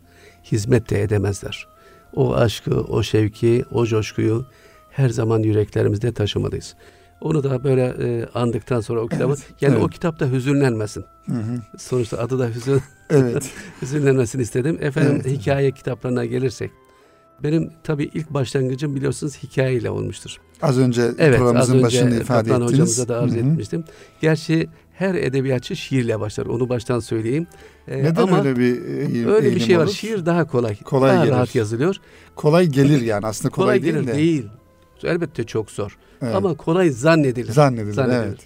Speaker 3: hizmet de edemezler. O aşkı, o şevki, o coşkuyu her zaman yüreklerimizde taşımalıyız. Onu da böyle e, andıktan sonra o kitabı, evet, yani evet. o kitapta hüzünlenmesin. Hı hı. Sonuçta adı da hüzün. Evet. hüzünlenmesini istedim. Efendim evet. hikaye kitaplarına gelirsek. Benim tabii ilk başlangıcım biliyorsunuz hikayeyle olmuştur.
Speaker 2: Az önce evet, programımızın az önce başında ifade ettiniz.
Speaker 3: hocamıza da arz Hı-hı. etmiştim. Gerçi her edebiyatçı şiirle başlar. Onu baştan söyleyeyim.
Speaker 2: Ee, Neden ama öyle bir
Speaker 3: eğim, Öyle bir şey var. Olur? Şiir daha kolay. Kolay daha gelir. rahat yazılıyor.
Speaker 2: Kolay gelir yani aslında kolay,
Speaker 3: kolay
Speaker 2: değil
Speaker 3: gelir de. değil. Elbette çok zor. Evet. Ama kolay zannedilir.
Speaker 2: Zannedilir, zannedilir. evet.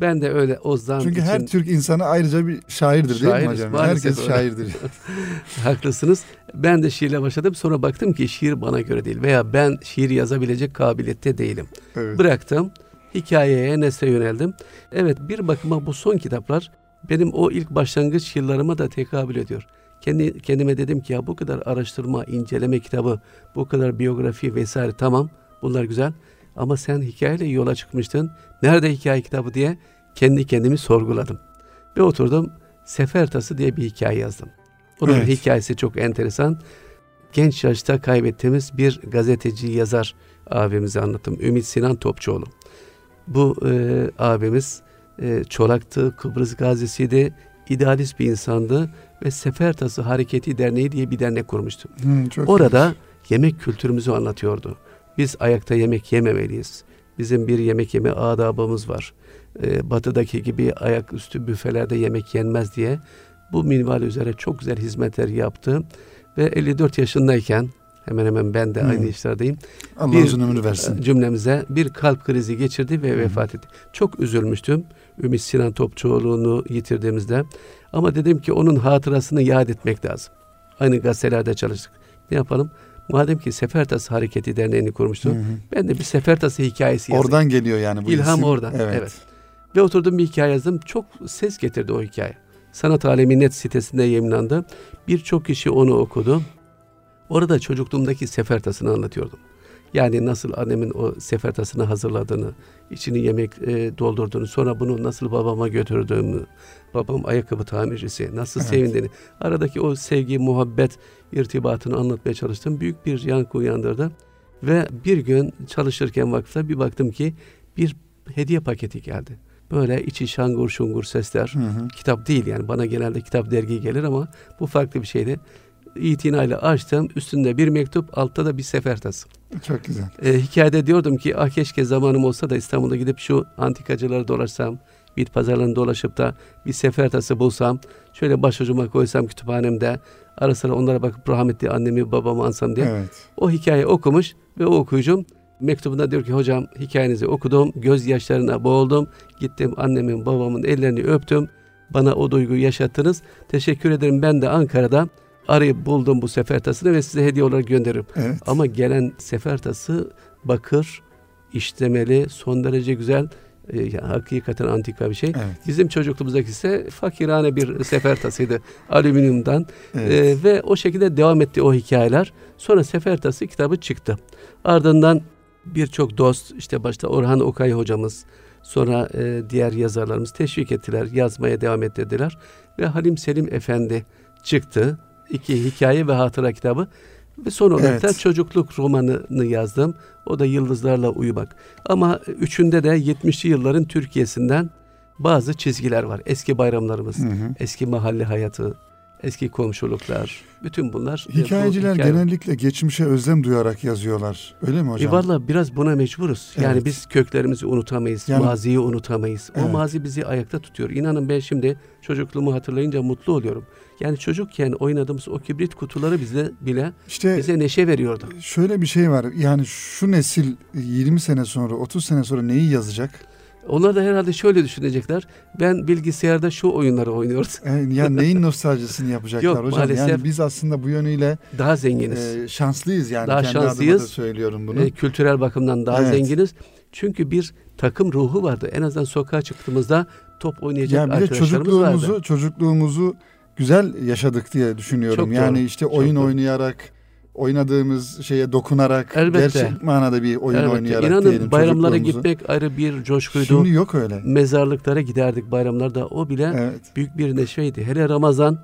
Speaker 3: Ben de öyle o zan
Speaker 2: Çünkü
Speaker 3: için...
Speaker 2: her Türk insanı ayrıca bir şairdir Şairiz, değil mi hocam? Herkes öyle. şairdir.
Speaker 3: Haklısınız. Ben de şiirle başladım. Sonra baktım ki şiir bana göre değil. Veya ben şiir yazabilecek kabiliyette değilim. Evet. Bıraktım. Hikayeye, nesne yöneldim. Evet bir bakıma bu son kitaplar benim o ilk başlangıç yıllarıma da tekabül ediyor. Kendi, kendime dedim ki ya bu kadar araştırma, inceleme kitabı, bu kadar biyografi vesaire tamam bunlar güzel. Ama sen hikayeyle yola çıkmıştın. Nerede hikaye kitabı diye kendi kendimi sorguladım. Ve oturdum Sefer Tası diye bir hikaye yazdım. Onun evet. hikayesi çok enteresan. Genç yaşta kaybettiğimiz bir gazeteci yazar abimizi anlattım. Ümit Sinan Topçuoğlu. Bu e, abimiz e, Çolak'tı, Kıbrıs gazisiydi, idealist bir insandı ve Sefer Tası Hareketi Derneği diye bir dernek kurmuştu. Hmm, Orada iyi. yemek kültürümüzü anlatıyordu. Biz ayakta yemek yememeliyiz. Bizim bir yemek yeme adabımız var. Ee, batıdaki gibi ayaküstü büfelerde yemek yenmez diye bu minval üzere çok güzel hizmetler yaptı. Ve 54 yaşındayken Hemen hemen ben de
Speaker 2: Hmm.
Speaker 3: aynı işlerdeyim.
Speaker 2: Allah
Speaker 3: Bir-
Speaker 2: uzun ömür versin.
Speaker 3: Cümlemize bir kalp krizi geçirdi ve vefat etti. Çok üzülmüştüm. Ümit Sinan Topçuoğlu'nu yitirdiğimizde. Ama dedim ki onun hatırasını yad etmek lazım. Aynı gazetelerde çalıştık. Ne yapalım? Madem ki Sefertas Hareketi Derneği'ni kurmuştu.
Speaker 2: Hı hı.
Speaker 3: Ben de bir Sefertası hikayesi yazayım.
Speaker 2: Oradan geliyor yani bu
Speaker 3: İlham
Speaker 2: isim.
Speaker 3: oradan. Evet. Ve oturdum bir hikaye yazdım. Çok ses getirdi o hikaye. Sanat Alemi Net sitesinde yayınlandı. Birçok kişi onu okudu. Orada çocukluğumdaki sefertasını anlatıyordum. Yani nasıl annemin o sefertasını hazırladığını, içini yemek e, doldurduğunu, sonra bunu nasıl babama götürdüğümü, babam ayakkabı tamircisi, nasıl
Speaker 2: Evet.
Speaker 3: sevindiğini, aradaki o sevgi, muhabbet irtibatını anlatmaya çalıştım. Büyük bir yankı uyandırdı. Ve bir gün çalışırken vakıfta bir baktım ki bir hediye paketi geldi. Böyle içi şangur şungur sesler.
Speaker 2: Hı hı.
Speaker 3: Kitap değil yani bana genelde kitap dergi gelir ama bu farklı bir şeydi. İtinayla açtım. Üstünde bir mektup, altta da bir sefertası.
Speaker 2: Çok güzel.
Speaker 3: Ee, hikayede diyordum ki ah keşke zamanım olsa da İstanbul'a gidip şu antikacıları dolaşsam, bit pazarlarını dolaşıp da bir sefertası bulsam, şöyle başucuma koysam kütüphanemde, ara sıra onlara bakıp rahmetli annemi babamı ansam diye.
Speaker 2: Evet.
Speaker 3: O hikaye okumuş ve o okuyucum mektubunda diyor ki hocam hikayenizi okudum, gözyaşlarına boğuldum, gittim annemin babamın ellerini öptüm, bana o duyguyu yaşattınız, teşekkür ederim ben de Ankara'da arayıp buldum bu sefertasını ve size hediye olarak gönderirim.
Speaker 2: Evet.
Speaker 3: Ama gelen sefertası bakır, işlemeli, son derece güzel, e, yani hakikaten antika bir şey.
Speaker 2: Evet.
Speaker 3: Bizim çocukluğumuzdaki ise fakirane bir sefertasıydı alüminyumdan.
Speaker 2: Evet.
Speaker 3: Ee, ve o şekilde devam etti o hikayeler. Sonra Sefertası kitabı çıktı. Ardından birçok dost işte başta Orhan Okay hocamız sonra e, diğer yazarlarımız teşvik ettiler. Yazmaya devam ettirdiler. Ve Halim Selim Efendi çıktı. İki hikaye ve hatıra kitabı. Ve son olarak
Speaker 2: Evet.
Speaker 3: da çocukluk romanını yazdım. O da Yıldızlarla Uyumak. Ama üçünde de 70'li yılların Türkiye'sinden bazı çizgiler var. Eski bayramlarımız,
Speaker 2: Hı hı.
Speaker 3: eski mahalle hayatı, eski komşuluklar, bütün bunlar. e, bu
Speaker 2: Hikayeciler
Speaker 3: hikaye-
Speaker 2: genellikle geçmişe özlem duyarak yazıyorlar. Öyle mi
Speaker 3: E
Speaker 2: hocam?
Speaker 3: valla biraz buna mecburuz. Yani
Speaker 2: Evet.
Speaker 3: biz köklerimizi unutamayız,
Speaker 2: Yani-
Speaker 3: maziyi unutamayız. O
Speaker 2: Evet.
Speaker 3: mazi bizi ayakta tutuyor. İnanın ben şimdi çocukluğumu hatırlayınca mutlu oluyorum. Yani çocukken oynadığımız o kibrit kutuları bize bile
Speaker 2: işte
Speaker 3: bize neşe veriyordu.
Speaker 2: şöyle bir şey var. Yani şu nesil 20 sene sonra, 30 sene sonra neyi yazacak?
Speaker 3: Onlar da herhalde şöyle düşünecekler. Ben bilgisayarda şu oyunları oynuyordum.
Speaker 2: Yani, yani neyin nostaljisini yapacaklar
Speaker 3: Yok,
Speaker 2: hocam?
Speaker 3: maalesef.
Speaker 2: Yani biz aslında bu yönüyle
Speaker 3: Daha zenginiz.
Speaker 2: e, şanslıyız yani.
Speaker 3: Daha
Speaker 2: Kendi adıma
Speaker 3: şanslıyız.
Speaker 2: da söylüyorum bunu.
Speaker 3: E, kültürel bakımdan daha
Speaker 2: Evet.
Speaker 3: zenginiz. Çünkü bir takım ruhu vardı. En azından sokağa çıktığımızda top oynayacak
Speaker 2: yani bir de çocukluğumuzu
Speaker 3: vardı.
Speaker 2: çocukluğumuzu güzel yaşadık diye düşünüyorum.
Speaker 3: Çok
Speaker 2: yani
Speaker 3: doğru,
Speaker 2: işte oyun
Speaker 3: doğru.
Speaker 2: oynayarak oynadığımız şeye dokunarak
Speaker 3: Elbette.
Speaker 2: gerçek manada bir oyun
Speaker 3: Elbette.
Speaker 2: oynayarak
Speaker 3: İnanın
Speaker 2: diyelim
Speaker 3: bayramlara gitmek ayrı bir coşkuydu.
Speaker 2: Şimdi yok öyle.
Speaker 3: Mezarlıklara giderdik bayramlarda. O bile
Speaker 2: Evet.
Speaker 3: büyük bir neşeydi. Hele Ramazan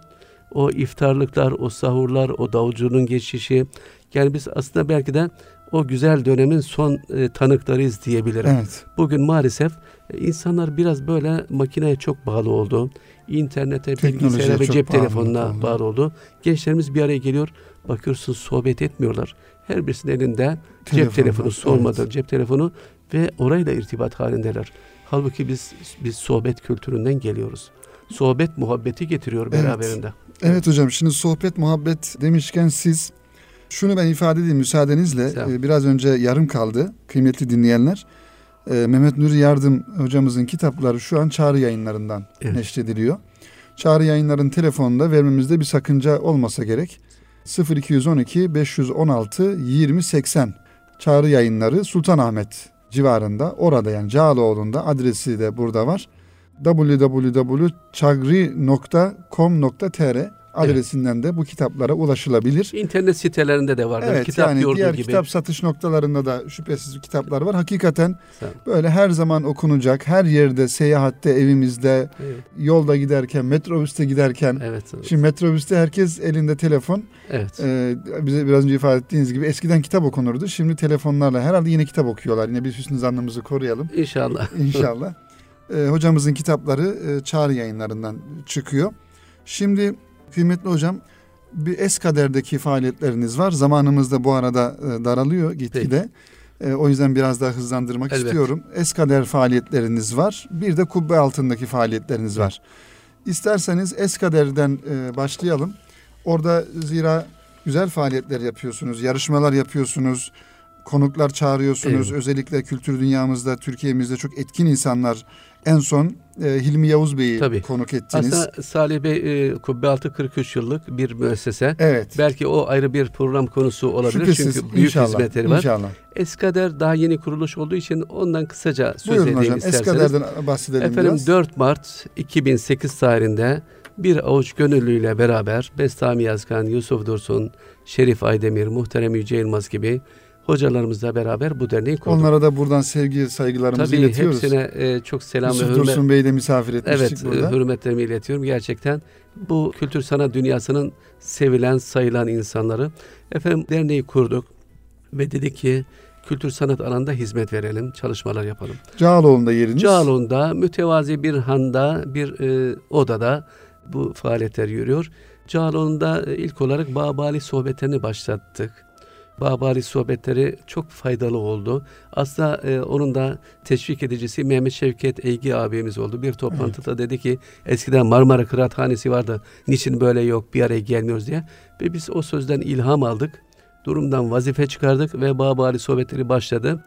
Speaker 3: o iftarlıklar, o sahurlar, o davulcunun geçişi. Yani biz aslında belki de o güzel dönemin son e, tanıklarıyız diyebilirim.
Speaker 2: Evet.
Speaker 3: Bugün maalesef e, insanlar biraz böyle makineye çok bağlı oldu. İnternete, bilgisayara ve cep
Speaker 2: bağlı
Speaker 3: telefonuna
Speaker 2: oldu.
Speaker 3: bağlı oldu. Gençlerimiz bir araya geliyor. Bakıyorsun sohbet etmiyorlar. Her birisinin elinde cep
Speaker 2: Telefon
Speaker 3: telefonu sormadan
Speaker 2: evet.
Speaker 3: cep telefonu ve orayla irtibat halindeler. Halbuki biz biz sohbet kültüründen geliyoruz. Sohbet muhabbeti getiriyor
Speaker 2: Evet.
Speaker 3: beraberinde.
Speaker 2: Evet hocam şimdi sohbet muhabbet demişken siz şunu ben ifade edeyim müsaadenizle. Ee, biraz önce yarım kaldı kıymetli dinleyenler. Ee, Mehmet Nuri Yardım hocamızın kitapları şu an Çağrı yayınlarından
Speaker 3: Evet.
Speaker 2: neşrediliyor. Çağrı yayınların telefonunda vermemizde bir sakınca olmasa gerek. 0212 516 2080 Çağrı yayınları Sultanahmet civarında orada yani Cağaloğlu'nda adresi de burada var. www.çagri.com.tr adresinden de bu kitaplara ulaşılabilir.
Speaker 3: İnternet sitelerinde de vardır.
Speaker 2: Evet
Speaker 3: Kitap
Speaker 2: yani diğer
Speaker 3: gibi.
Speaker 2: kitap satış noktalarında da şüphesiz kitaplar var. Hakikaten böyle her zaman okunacak, her yerde, seyahatte, evimizde,
Speaker 3: Evet.
Speaker 2: yolda giderken, metrobüste giderken.
Speaker 3: Evet.
Speaker 2: Şimdi metrobüste herkes elinde telefon.
Speaker 3: evet.
Speaker 2: Ee, bize biraz önce ifade ettiğiniz gibi eskiden kitap okunurdu. Şimdi telefonlarla herhalde yine kitap okuyorlar. Yine biz hüsnü zannımızı koruyalım
Speaker 3: İnşallah.
Speaker 2: inşallah. Ee, hocamızın kitapları e, Çağrı yayınlarından çıkıyor. Şimdi kıymetli hocam bir Eskader'deki faaliyetleriniz var. Zamanımız da bu arada e, daralıyor gitgide. E, o yüzden biraz daha hızlandırmak
Speaker 3: Elbette.
Speaker 2: istiyorum. Eskader faaliyetleriniz var. Bir de kubbe altındaki faaliyetleriniz var. İsterseniz Eskader'den e, başlayalım. Orada zira güzel faaliyetler yapıyorsunuz, yarışmalar yapıyorsunuz, konuklar çağırıyorsunuz.
Speaker 3: Evet.
Speaker 2: Özellikle kültür dünyamızda, Türkiye'mizde çok etkin insanlar. En son e, Hilmi Yavuz Bey'i
Speaker 3: Tabii.
Speaker 2: konuk ettiniz.
Speaker 3: Aslında Salih Bey e, Kubbe 43 yıllık bir müessese.
Speaker 2: evet.
Speaker 3: Belki o ayrı bir program konusu olabilir
Speaker 2: Şüphesiz,
Speaker 3: çünkü büyük
Speaker 2: inşallah,
Speaker 3: hizmetleri var.
Speaker 2: İnşallah.
Speaker 3: Eskader daha yeni kuruluş olduğu için ondan kısaca söz
Speaker 2: Buyurun
Speaker 3: edeyim
Speaker 2: hocam.
Speaker 3: isterseniz.
Speaker 2: Eskader'den bahsedelim
Speaker 3: Efendim
Speaker 2: biraz.
Speaker 3: 4 Mart 2008 tarihinde bir avuç gönüllüyle beraber Bestami Yazgan, Yusuf Dursun, Şerif Aydemir, Muhterem Yüce Yılmaz gibi hocalarımızla beraber bu derneği kurduk.
Speaker 2: Onlara da buradan sevgi, saygılarımızı
Speaker 3: Tabii
Speaker 2: iletiyoruz.
Speaker 3: hepsine e, çok selam
Speaker 2: Yusuf
Speaker 3: ve hürmet,
Speaker 2: Dursun Bey'i de misafir etmiştik
Speaker 3: evet,
Speaker 2: burada.
Speaker 3: e, hürmetlerimi iletiyorum. Gerçekten bu kültür sanat dünyasının sevilen, sayılan insanları. Efendim derneği kurduk ve dedik ki kültür sanat alanında hizmet verelim, çalışmalar yapalım.
Speaker 2: Cağaloğlu'nda yeriniz.
Speaker 3: Cağaloğlu'nda mütevazi bir handa, bir e, odada bu faaliyetler yürüyor. Cağaloğlu'nda e, ilk olarak Babali sohbetlerini başlattık. Babali sohbetleri çok faydalı oldu. Aslında e, onun da teşvik edicisi Mehmet Şevket Eygi abimiz oldu. Bir toplantıda dedi ki eskiden Marmara Kıraathanesi vardı. Niçin böyle yok bir araya gelmiyoruz diye. Ve biz o sözden ilham aldık. Durumdan vazife çıkardık ve Babali sohbetleri başladı.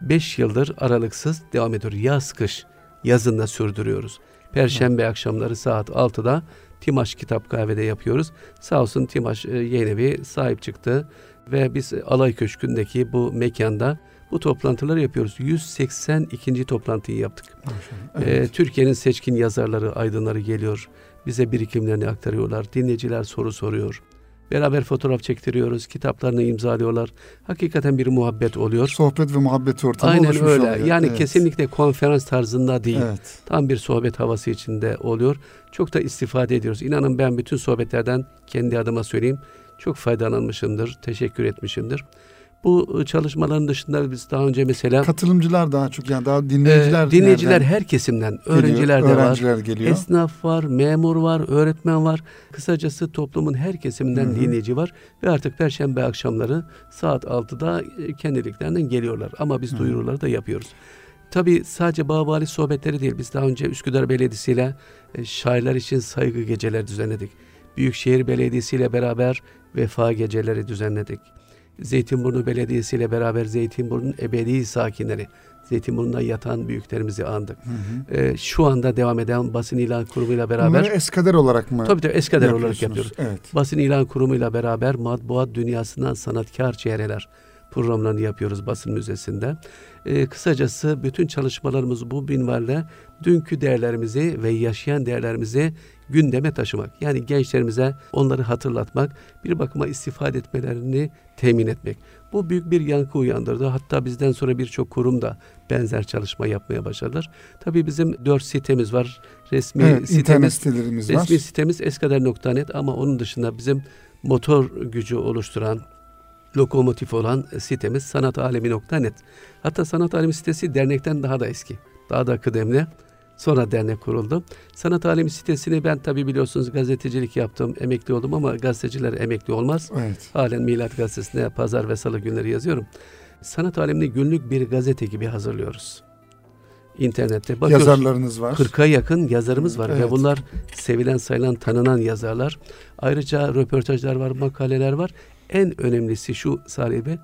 Speaker 3: 5 yıldır aralıksız devam ediyor. Yaz kış yazında sürdürüyoruz. Perşembe akşamları saat 6'da Timaş Kitap Kahve'de yapıyoruz. Sağ olsun Timaş e, Yayınevi sahip çıktı ve biz Alay Köşkü'ndeki bu mekanda bu toplantıları yapıyoruz. 182. toplantıyı yaptık.
Speaker 2: Maşallah.
Speaker 3: Ee,
Speaker 2: Evet.
Speaker 3: Türkiye'nin seçkin yazarları, aydınları geliyor. Bize birikimlerini aktarıyorlar. Dinleyiciler soru soruyor. Beraber fotoğraf çektiriyoruz. Kitaplarını imzalıyorlar. Hakikaten bir muhabbet oluyor.
Speaker 2: Sohbet ve muhabbet ortamı
Speaker 3: Aynen öyle.
Speaker 2: oluyor.
Speaker 3: Yani
Speaker 2: Evet.
Speaker 3: kesinlikle konferans tarzında değil.
Speaker 2: Evet.
Speaker 3: Tam bir sohbet havası içinde oluyor. Çok da istifade ediyoruz. İnanın ben bütün sohbetlerden kendi adıma söyleyeyim. Çok faydalanmışımdır. Teşekkür etmişimdir. Bu çalışmaların dışında biz daha önce mesela
Speaker 2: Katılımcılar daha çok yani daha
Speaker 3: e,
Speaker 2: dinleyiciler
Speaker 3: dinleyiciler
Speaker 2: nereden
Speaker 3: her kesimden,
Speaker 2: geliyor?
Speaker 3: öğrenciler de var.
Speaker 2: Öğrenciler geliyor.
Speaker 3: Esnaf var, memur var, öğretmen var. Kısacası toplumun her kesiminden
Speaker 2: Hı hı.
Speaker 3: dinleyici var. Ve artık Perşembe akşamları saat 6'da e, kendiliklerinden geliyorlar. Ama biz
Speaker 2: Hı.
Speaker 3: duyuruları da yapıyoruz. Tabii sadece Bağbali sohbetleri değil. Biz daha önce Üsküdar Belediyesi ile e, şairler için saygı geceleri düzenledik. Büyükşehir Belediyesi ile beraber vefa geceleri düzenledik. Zeytinburnu Belediyesi ile beraber Zeytinburnu'nun ebedi sakinleri, Zeytinburnu'nda yatan büyüklerimizi andık.
Speaker 2: Hı hı.
Speaker 3: Ee, şu anda devam eden basın ilan kurumuyla beraber
Speaker 2: Bunları eskader olarak mı
Speaker 3: tabii tabii eskader olarak yapıyoruz.
Speaker 2: Evet.
Speaker 3: Basın ilan kurumuyla beraber matbuat dünyasından sanatkar çehreler programlarını yapıyoruz basın müzesinde. Ee, kısacası bütün çalışmalarımız bu minvalde dünkü değerlerimizi ve yaşayan değerlerimizi gündeme taşımak. Yani gençlerimize onları hatırlatmak, bir bakıma istifade etmelerini temin etmek. Bu büyük bir yankı uyandırdı. Hatta bizden sonra birçok kurum da benzer çalışma yapmaya başladılar. Tabii bizim dört sitemiz var. Resmi
Speaker 2: Evet,
Speaker 3: sitemiz,
Speaker 2: sitelerimiz var.
Speaker 3: resmi sitemiz eskader.net ama onun dışında bizim motor gücü oluşturan lokomotif olan sitemiz sanatalemi.net. Hatta Sanat Alemi sitesi dernekten daha da eski. Daha da kıdemli. Sonra dernek kuruldu. Sanat Alemi sitesini ben tabii biliyorsunuz gazetecilik yaptım, emekli oldum ama gazeteciler emekli olmaz.
Speaker 2: Evet.
Speaker 3: Halen Milat Gazetesi'nde pazar ve salı günleri yazıyorum. Sanat alemini günlük bir gazete gibi hazırlıyoruz. İnternette bakıyoruz.
Speaker 2: Yazarlarınız var.
Speaker 3: 40'a yakın yazarımız var ve
Speaker 2: Evet.
Speaker 3: bunlar sevilen, sayılan, tanınan yazarlar. Ayrıca röportajlar var, makaleler var. En önemlisi şu Salih Bey,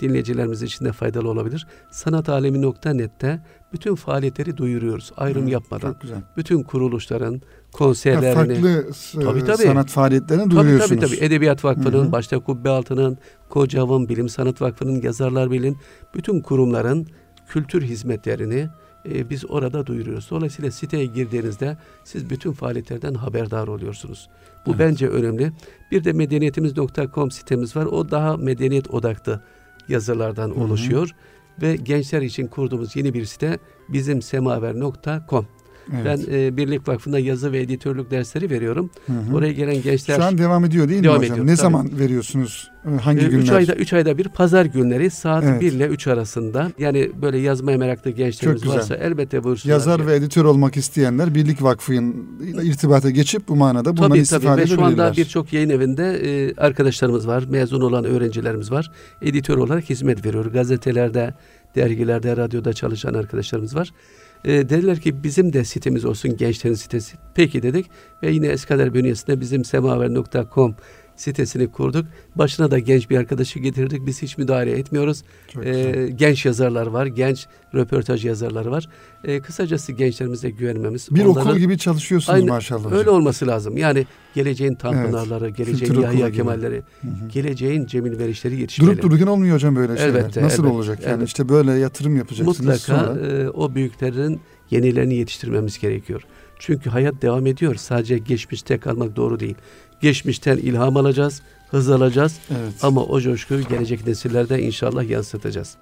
Speaker 3: dinleyicilerimiz için de faydalı olabilir. Sanatalemi.net'te bütün faaliyetleri duyuruyoruz ayrım
Speaker 2: Hı,
Speaker 3: yapmadan.
Speaker 2: Çok güzel.
Speaker 3: Bütün kuruluşların konserlerini,
Speaker 2: farklı s-
Speaker 3: Tabii, tabii.
Speaker 2: sanat faaliyetlerini
Speaker 3: Tabii
Speaker 2: duyuruyorsunuz.
Speaker 3: tabii tabii. Edebiyat Vakfı'nın,
Speaker 2: Hı hı.
Speaker 3: başta Kubbe Altı'nın, Kocavan Bilim Sanat Vakfı'nın, Yazarlar Birliği'nin bütün kurumların kültür hizmetlerini e, biz orada duyuruyoruz. Dolayısıyla siteye girdiğinizde siz bütün faaliyetlerden haberdar oluyorsunuz. Bu
Speaker 2: Evet.
Speaker 3: bence önemli. Bir de medeniyetimiz.com sitemiz var. O daha medeniyet odaklı yazılardan
Speaker 2: hı.
Speaker 3: oluşuyor. Ve gençler için kurduğumuz yeni bir site bizimsemaver.com.
Speaker 2: Evet.
Speaker 3: Ben e, Birlik Vakfı'nda yazı ve editörlük dersleri veriyorum.
Speaker 2: Hı hı.
Speaker 3: Oraya gelen gençler
Speaker 2: Şu an devam ediyor değil
Speaker 3: Devam
Speaker 2: mi hocam?
Speaker 3: ediyor,
Speaker 2: ne
Speaker 3: tabii.
Speaker 2: zaman veriyorsunuz? Ee, Hangi
Speaker 3: 3
Speaker 2: günler?
Speaker 3: ayda 3 ayda bir pazar günleri saat
Speaker 2: Evet.
Speaker 3: 1 ile 3 arasında. Yani böyle yazmaya meraklı gençlerimiz varsa elbette buyursunlar.
Speaker 2: Yazar ve editör olmak isteyenler Birlik Vakfı'yla irtibata geçip bu manada bundan
Speaker 3: Tabii
Speaker 2: istifade
Speaker 3: tabii ve şu anda birçok yayın evinde e, arkadaşlarımız var, mezun olan öğrencilerimiz var. Editör olarak hizmet veriyor. Gazetelerde, dergilerde, radyoda çalışan arkadaşlarımız var. E, dediler ki bizim de sitemiz olsun gençlerin sitesi. Peki dedik ve yine Eskader bünyesinde bizim semaver.com sitesini kurduk. Başına da genç bir arkadaşı getirdik. Biz hiç müdahale etmiyoruz. Ee, genç yazarlar var, genç röportaj yazarları var. Ee, kısacası gençlerimize güvenmemiz.
Speaker 2: Bir onların, okul gibi çalışıyorsunuz aynı, maşallah.
Speaker 3: Hocam. Öyle olması lazım. Yani geleceğin Tanpınarları, evet, geleceğin Yahya Kemalleri, geleceğin Cemil Verişleri yetişmeli.
Speaker 2: Durup dururken olmuyor hocam böyle şeyler. Elbette, Nasıl elbette, olacak? Yani elbette. işte böyle yatırım yapacaksınız
Speaker 3: Mutlaka
Speaker 2: sonra.
Speaker 3: E, o büyüklerin yenilerini yetiştirmemiz gerekiyor. Çünkü hayat devam ediyor. Sadece geçmişte kalmak doğru değil. Geçmişten ilham alacağız, hız alacağız. Evet. Ama o coşkuyu gelecek nesillerde inşallah yansıtacağız.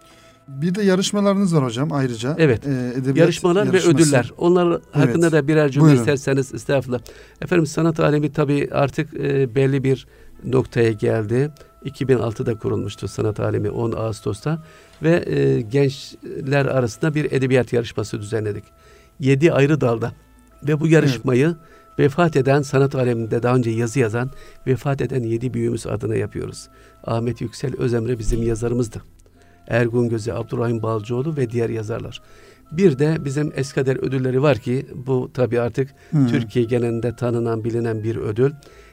Speaker 2: Bir de yarışmalarınız var hocam ayrıca.
Speaker 3: Evet. Ee, yarışmalar ve ödüller. Onlar evet. hakkında da birer cümle Buyurun. isterseniz estağfurullah. Efendim sanat alemi tabii artık e, belli bir noktaya geldi. 2006'da kurulmuştu sanat alemi 10 Ağustos'ta ve e, gençler arasında bir edebiyat yarışması düzenledik. 7 ayrı dalda ve bu yarışmayı evet. Vefat eden sanat aleminde daha önce yazı yazan vefat eden yedi büyüğümüz adına yapıyoruz. Ahmet Yüksel Özemre bizim yazarımızdı. Ergun Gözü, Abdurrahim Balcıoğlu ve diğer yazarlar. Bir de bizim Eskader ödülleri var ki bu tabi artık hmm. Türkiye genelinde tanınan bilinen bir ödül.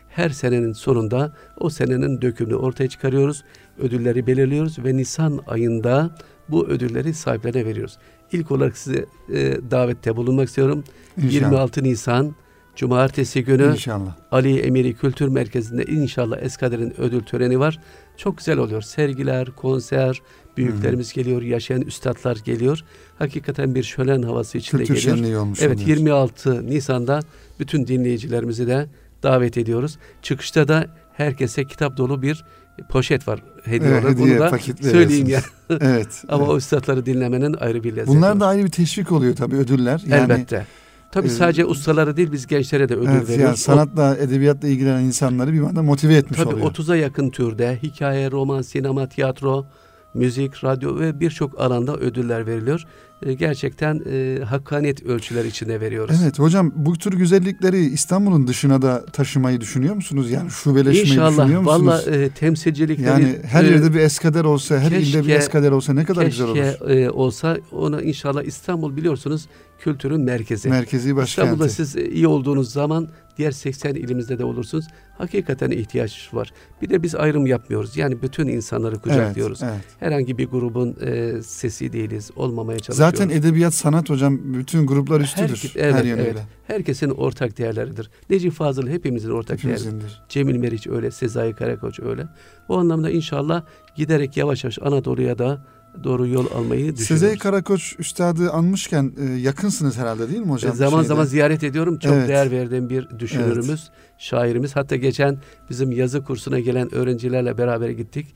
Speaker 3: Her senenin sonunda o senenin dökümünü ortaya çıkarıyoruz. Ödülleri belirliyoruz ve Nisan ayında bu ödülleri sahiplerine veriyoruz. İlk olarak size e, davette bulunmak istiyorum. İnşallah. 26 Nisan Cumartesi günü İnşallah. Ali Emiri Kültür Merkezi'nde inşallah Eskader'in ödül töreni var. Çok güzel oluyor. Sergiler, konser, büyüklerimiz hmm. geliyor, yaşayan üstadlar geliyor. Hakikaten bir şölen havası içinde Kültür geliyor. Şenliği olmuş evet oluyor. 26 Nisan'da bütün dinleyicilerimizi de davet ediyoruz. Çıkışta da herkese kitap dolu bir poşet var hediye evet, olarak. Bunu da söyleyeyim ya. evet. Ama evet. o üstadları dinlemenin ayrı bir lezzeti
Speaker 2: Bunlar da ayrı bir teşvik oluyor tabii ödüller.
Speaker 3: Yani, Elbette. Tabii e, sadece ustaları değil biz gençlere de ödül evet, veriyoruz. Yani
Speaker 2: sanatla, edebiyatla ilgilenen insanları bir anda motive etmiş
Speaker 3: tabii
Speaker 2: oluyor.
Speaker 3: Tabii 30'a yakın türde hikaye, roman, sinema, tiyatro, müzik, radyo ve birçok alanda ödüller veriliyor. E, gerçekten e, hakkaniyet ölçüler içinde veriyoruz.
Speaker 2: Evet hocam bu tür güzellikleri İstanbul'un dışına da taşımayı düşünüyor musunuz? Yani şubeleşmeyi İnşallah, düşünüyor musunuz?
Speaker 3: İnşallah valla e, temsilcilikleri.
Speaker 2: Yani her e, yerde bir eskader olsa, her keşke, ilde bir eskader olsa ne kadar güzel olur.
Speaker 3: Keşke olsa ona inşallah İstanbul biliyorsunuz kültürün merkezi.
Speaker 2: Merkezi başkenti.
Speaker 3: İstanbul'da siz iyi olduğunuz zaman diğer 80 ilimizde de olursunuz. Hakikaten ihtiyaç var. Bir de biz ayrım yapmıyoruz. Yani bütün insanları kucaklıyoruz. Evet, evet. Herhangi bir grubun e, sesi değiliz. Olmamaya çalışıyoruz.
Speaker 2: Zaten edebiyat, sanat hocam bütün gruplar üstüdür. Herkes, evet, her yönüyle. Evet.
Speaker 3: Herkesin ortak değerleridir. Necip Fazıl hepimizin ortak değerleridir. Cemil Meriç öyle, Sezai Karakoç öyle. O anlamda inşallah giderek yavaş yavaş Anadolu'ya da doğru yol almayı düşünüyoruz.
Speaker 2: Sezai Karakoç üstadı anmışken e, yakınsınız herhalde değil mi hocam?
Speaker 3: E, zaman şeyde? zaman ziyaret ediyorum. Çok evet. değer verdiğim bir düşünürümüz, evet. Şairimiz. Hatta geçen bizim yazı kursuna gelen öğrencilerle beraber gittik.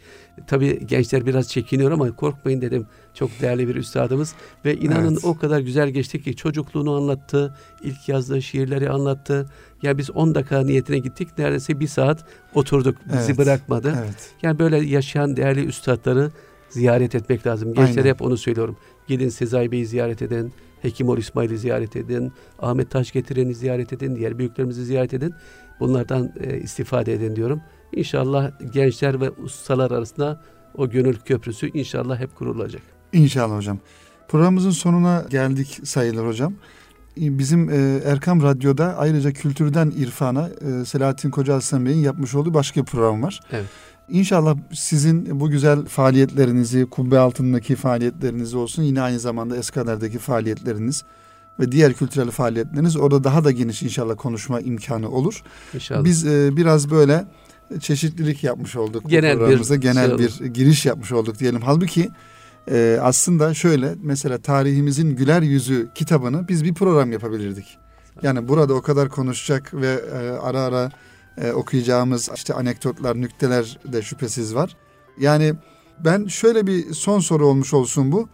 Speaker 3: Tabii gençler biraz çekiniyor ama korkmayın dedim. Çok değerli bir üstadımız ve inanın evet. o kadar güzel geçti ki çocukluğunu anlattı, ilk yazdığı şiirleri anlattı. Ya yani biz 10 dakika niyetine gittik. Neredeyse bir saat oturduk. Bizi evet. bırakmadı. Evet. Yani böyle yaşayan değerli üstadları ziyaret etmek lazım. Gençlere hep onu söylüyorum. Gidin Sezai Bey'i ziyaret edin. Hekimol İsmail'i ziyaret edin. Ahmet Taş Getiren'i ziyaret edin. Diğer büyüklerimizi ziyaret edin. Bunlardan e, istifade edin diyorum. İnşallah gençler ve ustalar arasında o gönül köprüsü inşallah hep kurulacak.
Speaker 2: İnşallah hocam. Programımızın sonuna geldik sayılır hocam. Bizim e, Erkam Radyo'da ayrıca kültürden irfana e, Selahattin Koca Aslan Bey'in yapmış olduğu başka bir program var. Evet. İnşallah sizin bu güzel faaliyetlerinizi, kubbe altındaki faaliyetleriniz olsun. Yine aynı zamanda Eskader'deki faaliyetleriniz ve diğer kültürel faaliyetleriniz orada daha da geniş inşallah konuşma imkanı olur. İnşallah. Biz e, biraz böyle çeşitlilik yapmış olduk.
Speaker 3: Genel bir
Speaker 2: genel şey bir giriş yapmış olduk diyelim. Halbuki e, aslında şöyle mesela tarihimizin güler yüzü kitabını biz bir program yapabilirdik. Yani burada o kadar konuşacak ve e, ara ara e, okuyacağımız işte anekdotlar, nükteler de şüphesiz var. Yani ben şöyle bir son soru olmuş olsun bu.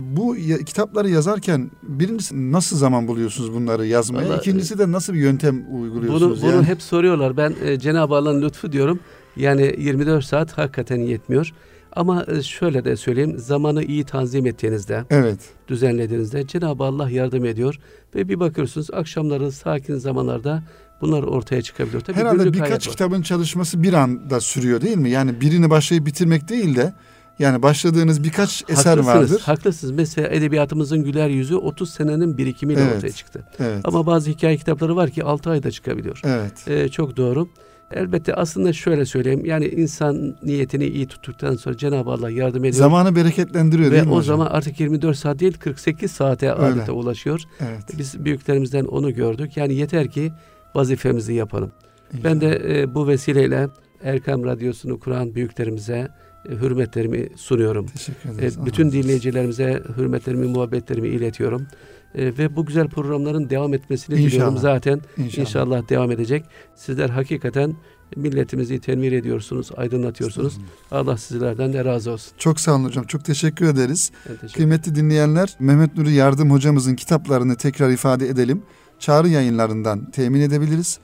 Speaker 2: Bu ya, kitapları yazarken birincisi nasıl zaman buluyorsunuz bunları yazmaya? Vallahi, İkincisi de nasıl bir yöntem uyguluyorsunuz?
Speaker 3: Bunu, bunu hep soruyorlar. Ben e, Cenab-ı Allah'ın lütfu diyorum. Yani 24 saat hakikaten yetmiyor. Ama e, şöyle de söyleyeyim, zamanı iyi tanzim ettiğinizde, evet. düzenlediğinizde Cenab-ı Allah yardım ediyor ve bir bakıyorsunuz akşamları sakin zamanlarda bunlar ortaya çıkabiliyor.
Speaker 2: Tabii Herhalde birkaç kitabın çalışması bir anda sürüyor değil mi? Yani birini başlayıp bitirmek değil de yani başladığınız birkaç eser vardır.
Speaker 3: Haklısınız. Mesela edebiyatımızın güler yüzü 30 senenin birikimiyle evet, ortaya çıktı. Evet. Ama bazı hikaye kitapları var ki 6 ayda çıkabiliyor. Evet. Ee, çok doğru. Elbette aslında şöyle söyleyeyim. Yani insan niyetini iyi tuttuktan sonra Cenab-ı Allah yardım ediyor.
Speaker 2: Zamanı bereketlendiriyor
Speaker 3: Ve
Speaker 2: değil mi
Speaker 3: o
Speaker 2: hocam?
Speaker 3: zaman artık 24 saat değil 48 saate adeta ulaşıyor.
Speaker 2: Evet.
Speaker 3: Biz büyüklerimizden onu gördük. Yani yeter ki vazifemizi yapalım.
Speaker 2: İnşallah.
Speaker 3: Ben de e, bu vesileyle Erkam Radyosu'nu kuran büyüklerimize hürmetlerimi sunuyorum.
Speaker 2: Teşekkür
Speaker 3: E,
Speaker 2: ederiz.
Speaker 3: bütün dinleyicilerimize hürmetlerimi, muhabbetlerimi iletiyorum. E, ve bu güzel programların devam etmesini
Speaker 2: İnşallah.
Speaker 3: diliyorum zaten.
Speaker 2: İnşallah.
Speaker 3: İnşallah devam edecek. Sizler hakikaten milletimizi tenvir ediyorsunuz, aydınlatıyorsunuz. Allah sizlerden de razı olsun.
Speaker 2: Çok sağ olun hocam. Çok teşekkür ederiz.
Speaker 3: Teşekkür
Speaker 2: Kıymetli dinleyenler, Mehmet Nuri Yardım hocamızın kitaplarını tekrar ifade edelim. Çağrı yayınlarından temin edebiliriz.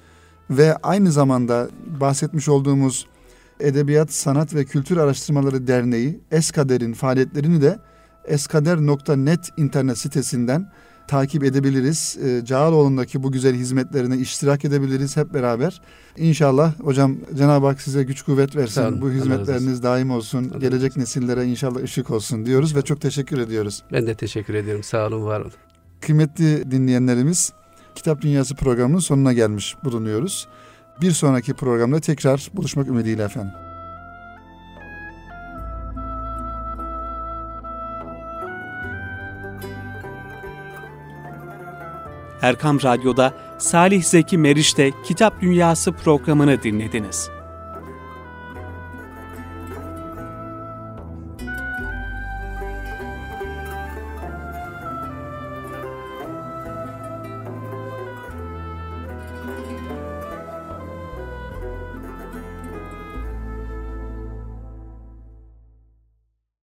Speaker 2: Ve aynı zamanda bahsetmiş olduğumuz Edebiyat, Sanat ve Kültür Araştırmaları Derneği Eskader'in faaliyetlerini de eskader.net internet sitesinden takip edebiliriz. Ee, Cağaloğlu'ndaki bu güzel hizmetlerine iştirak edebiliriz hep beraber. İnşallah hocam Cenab-ı Hak size güç kuvvet versin.
Speaker 3: olun.
Speaker 2: Bu hizmetleriniz daim olsun.
Speaker 3: Allah
Speaker 2: Gelecek
Speaker 3: olsun.
Speaker 2: nesillere inşallah ışık olsun diyoruz ve çok teşekkür ediyoruz.
Speaker 3: Ben de teşekkür ediyorum. Sağ olun, var olun.
Speaker 2: Kıymetli dinleyenlerimiz Kitap Dünyası programının sonuna gelmiş bulunuyoruz. Bir sonraki programda tekrar buluşmak ümidiyle efendim.
Speaker 1: Erkam Radyo'da Salih Zeki Meriç'te Kitap Dünyası programını dinlediniz.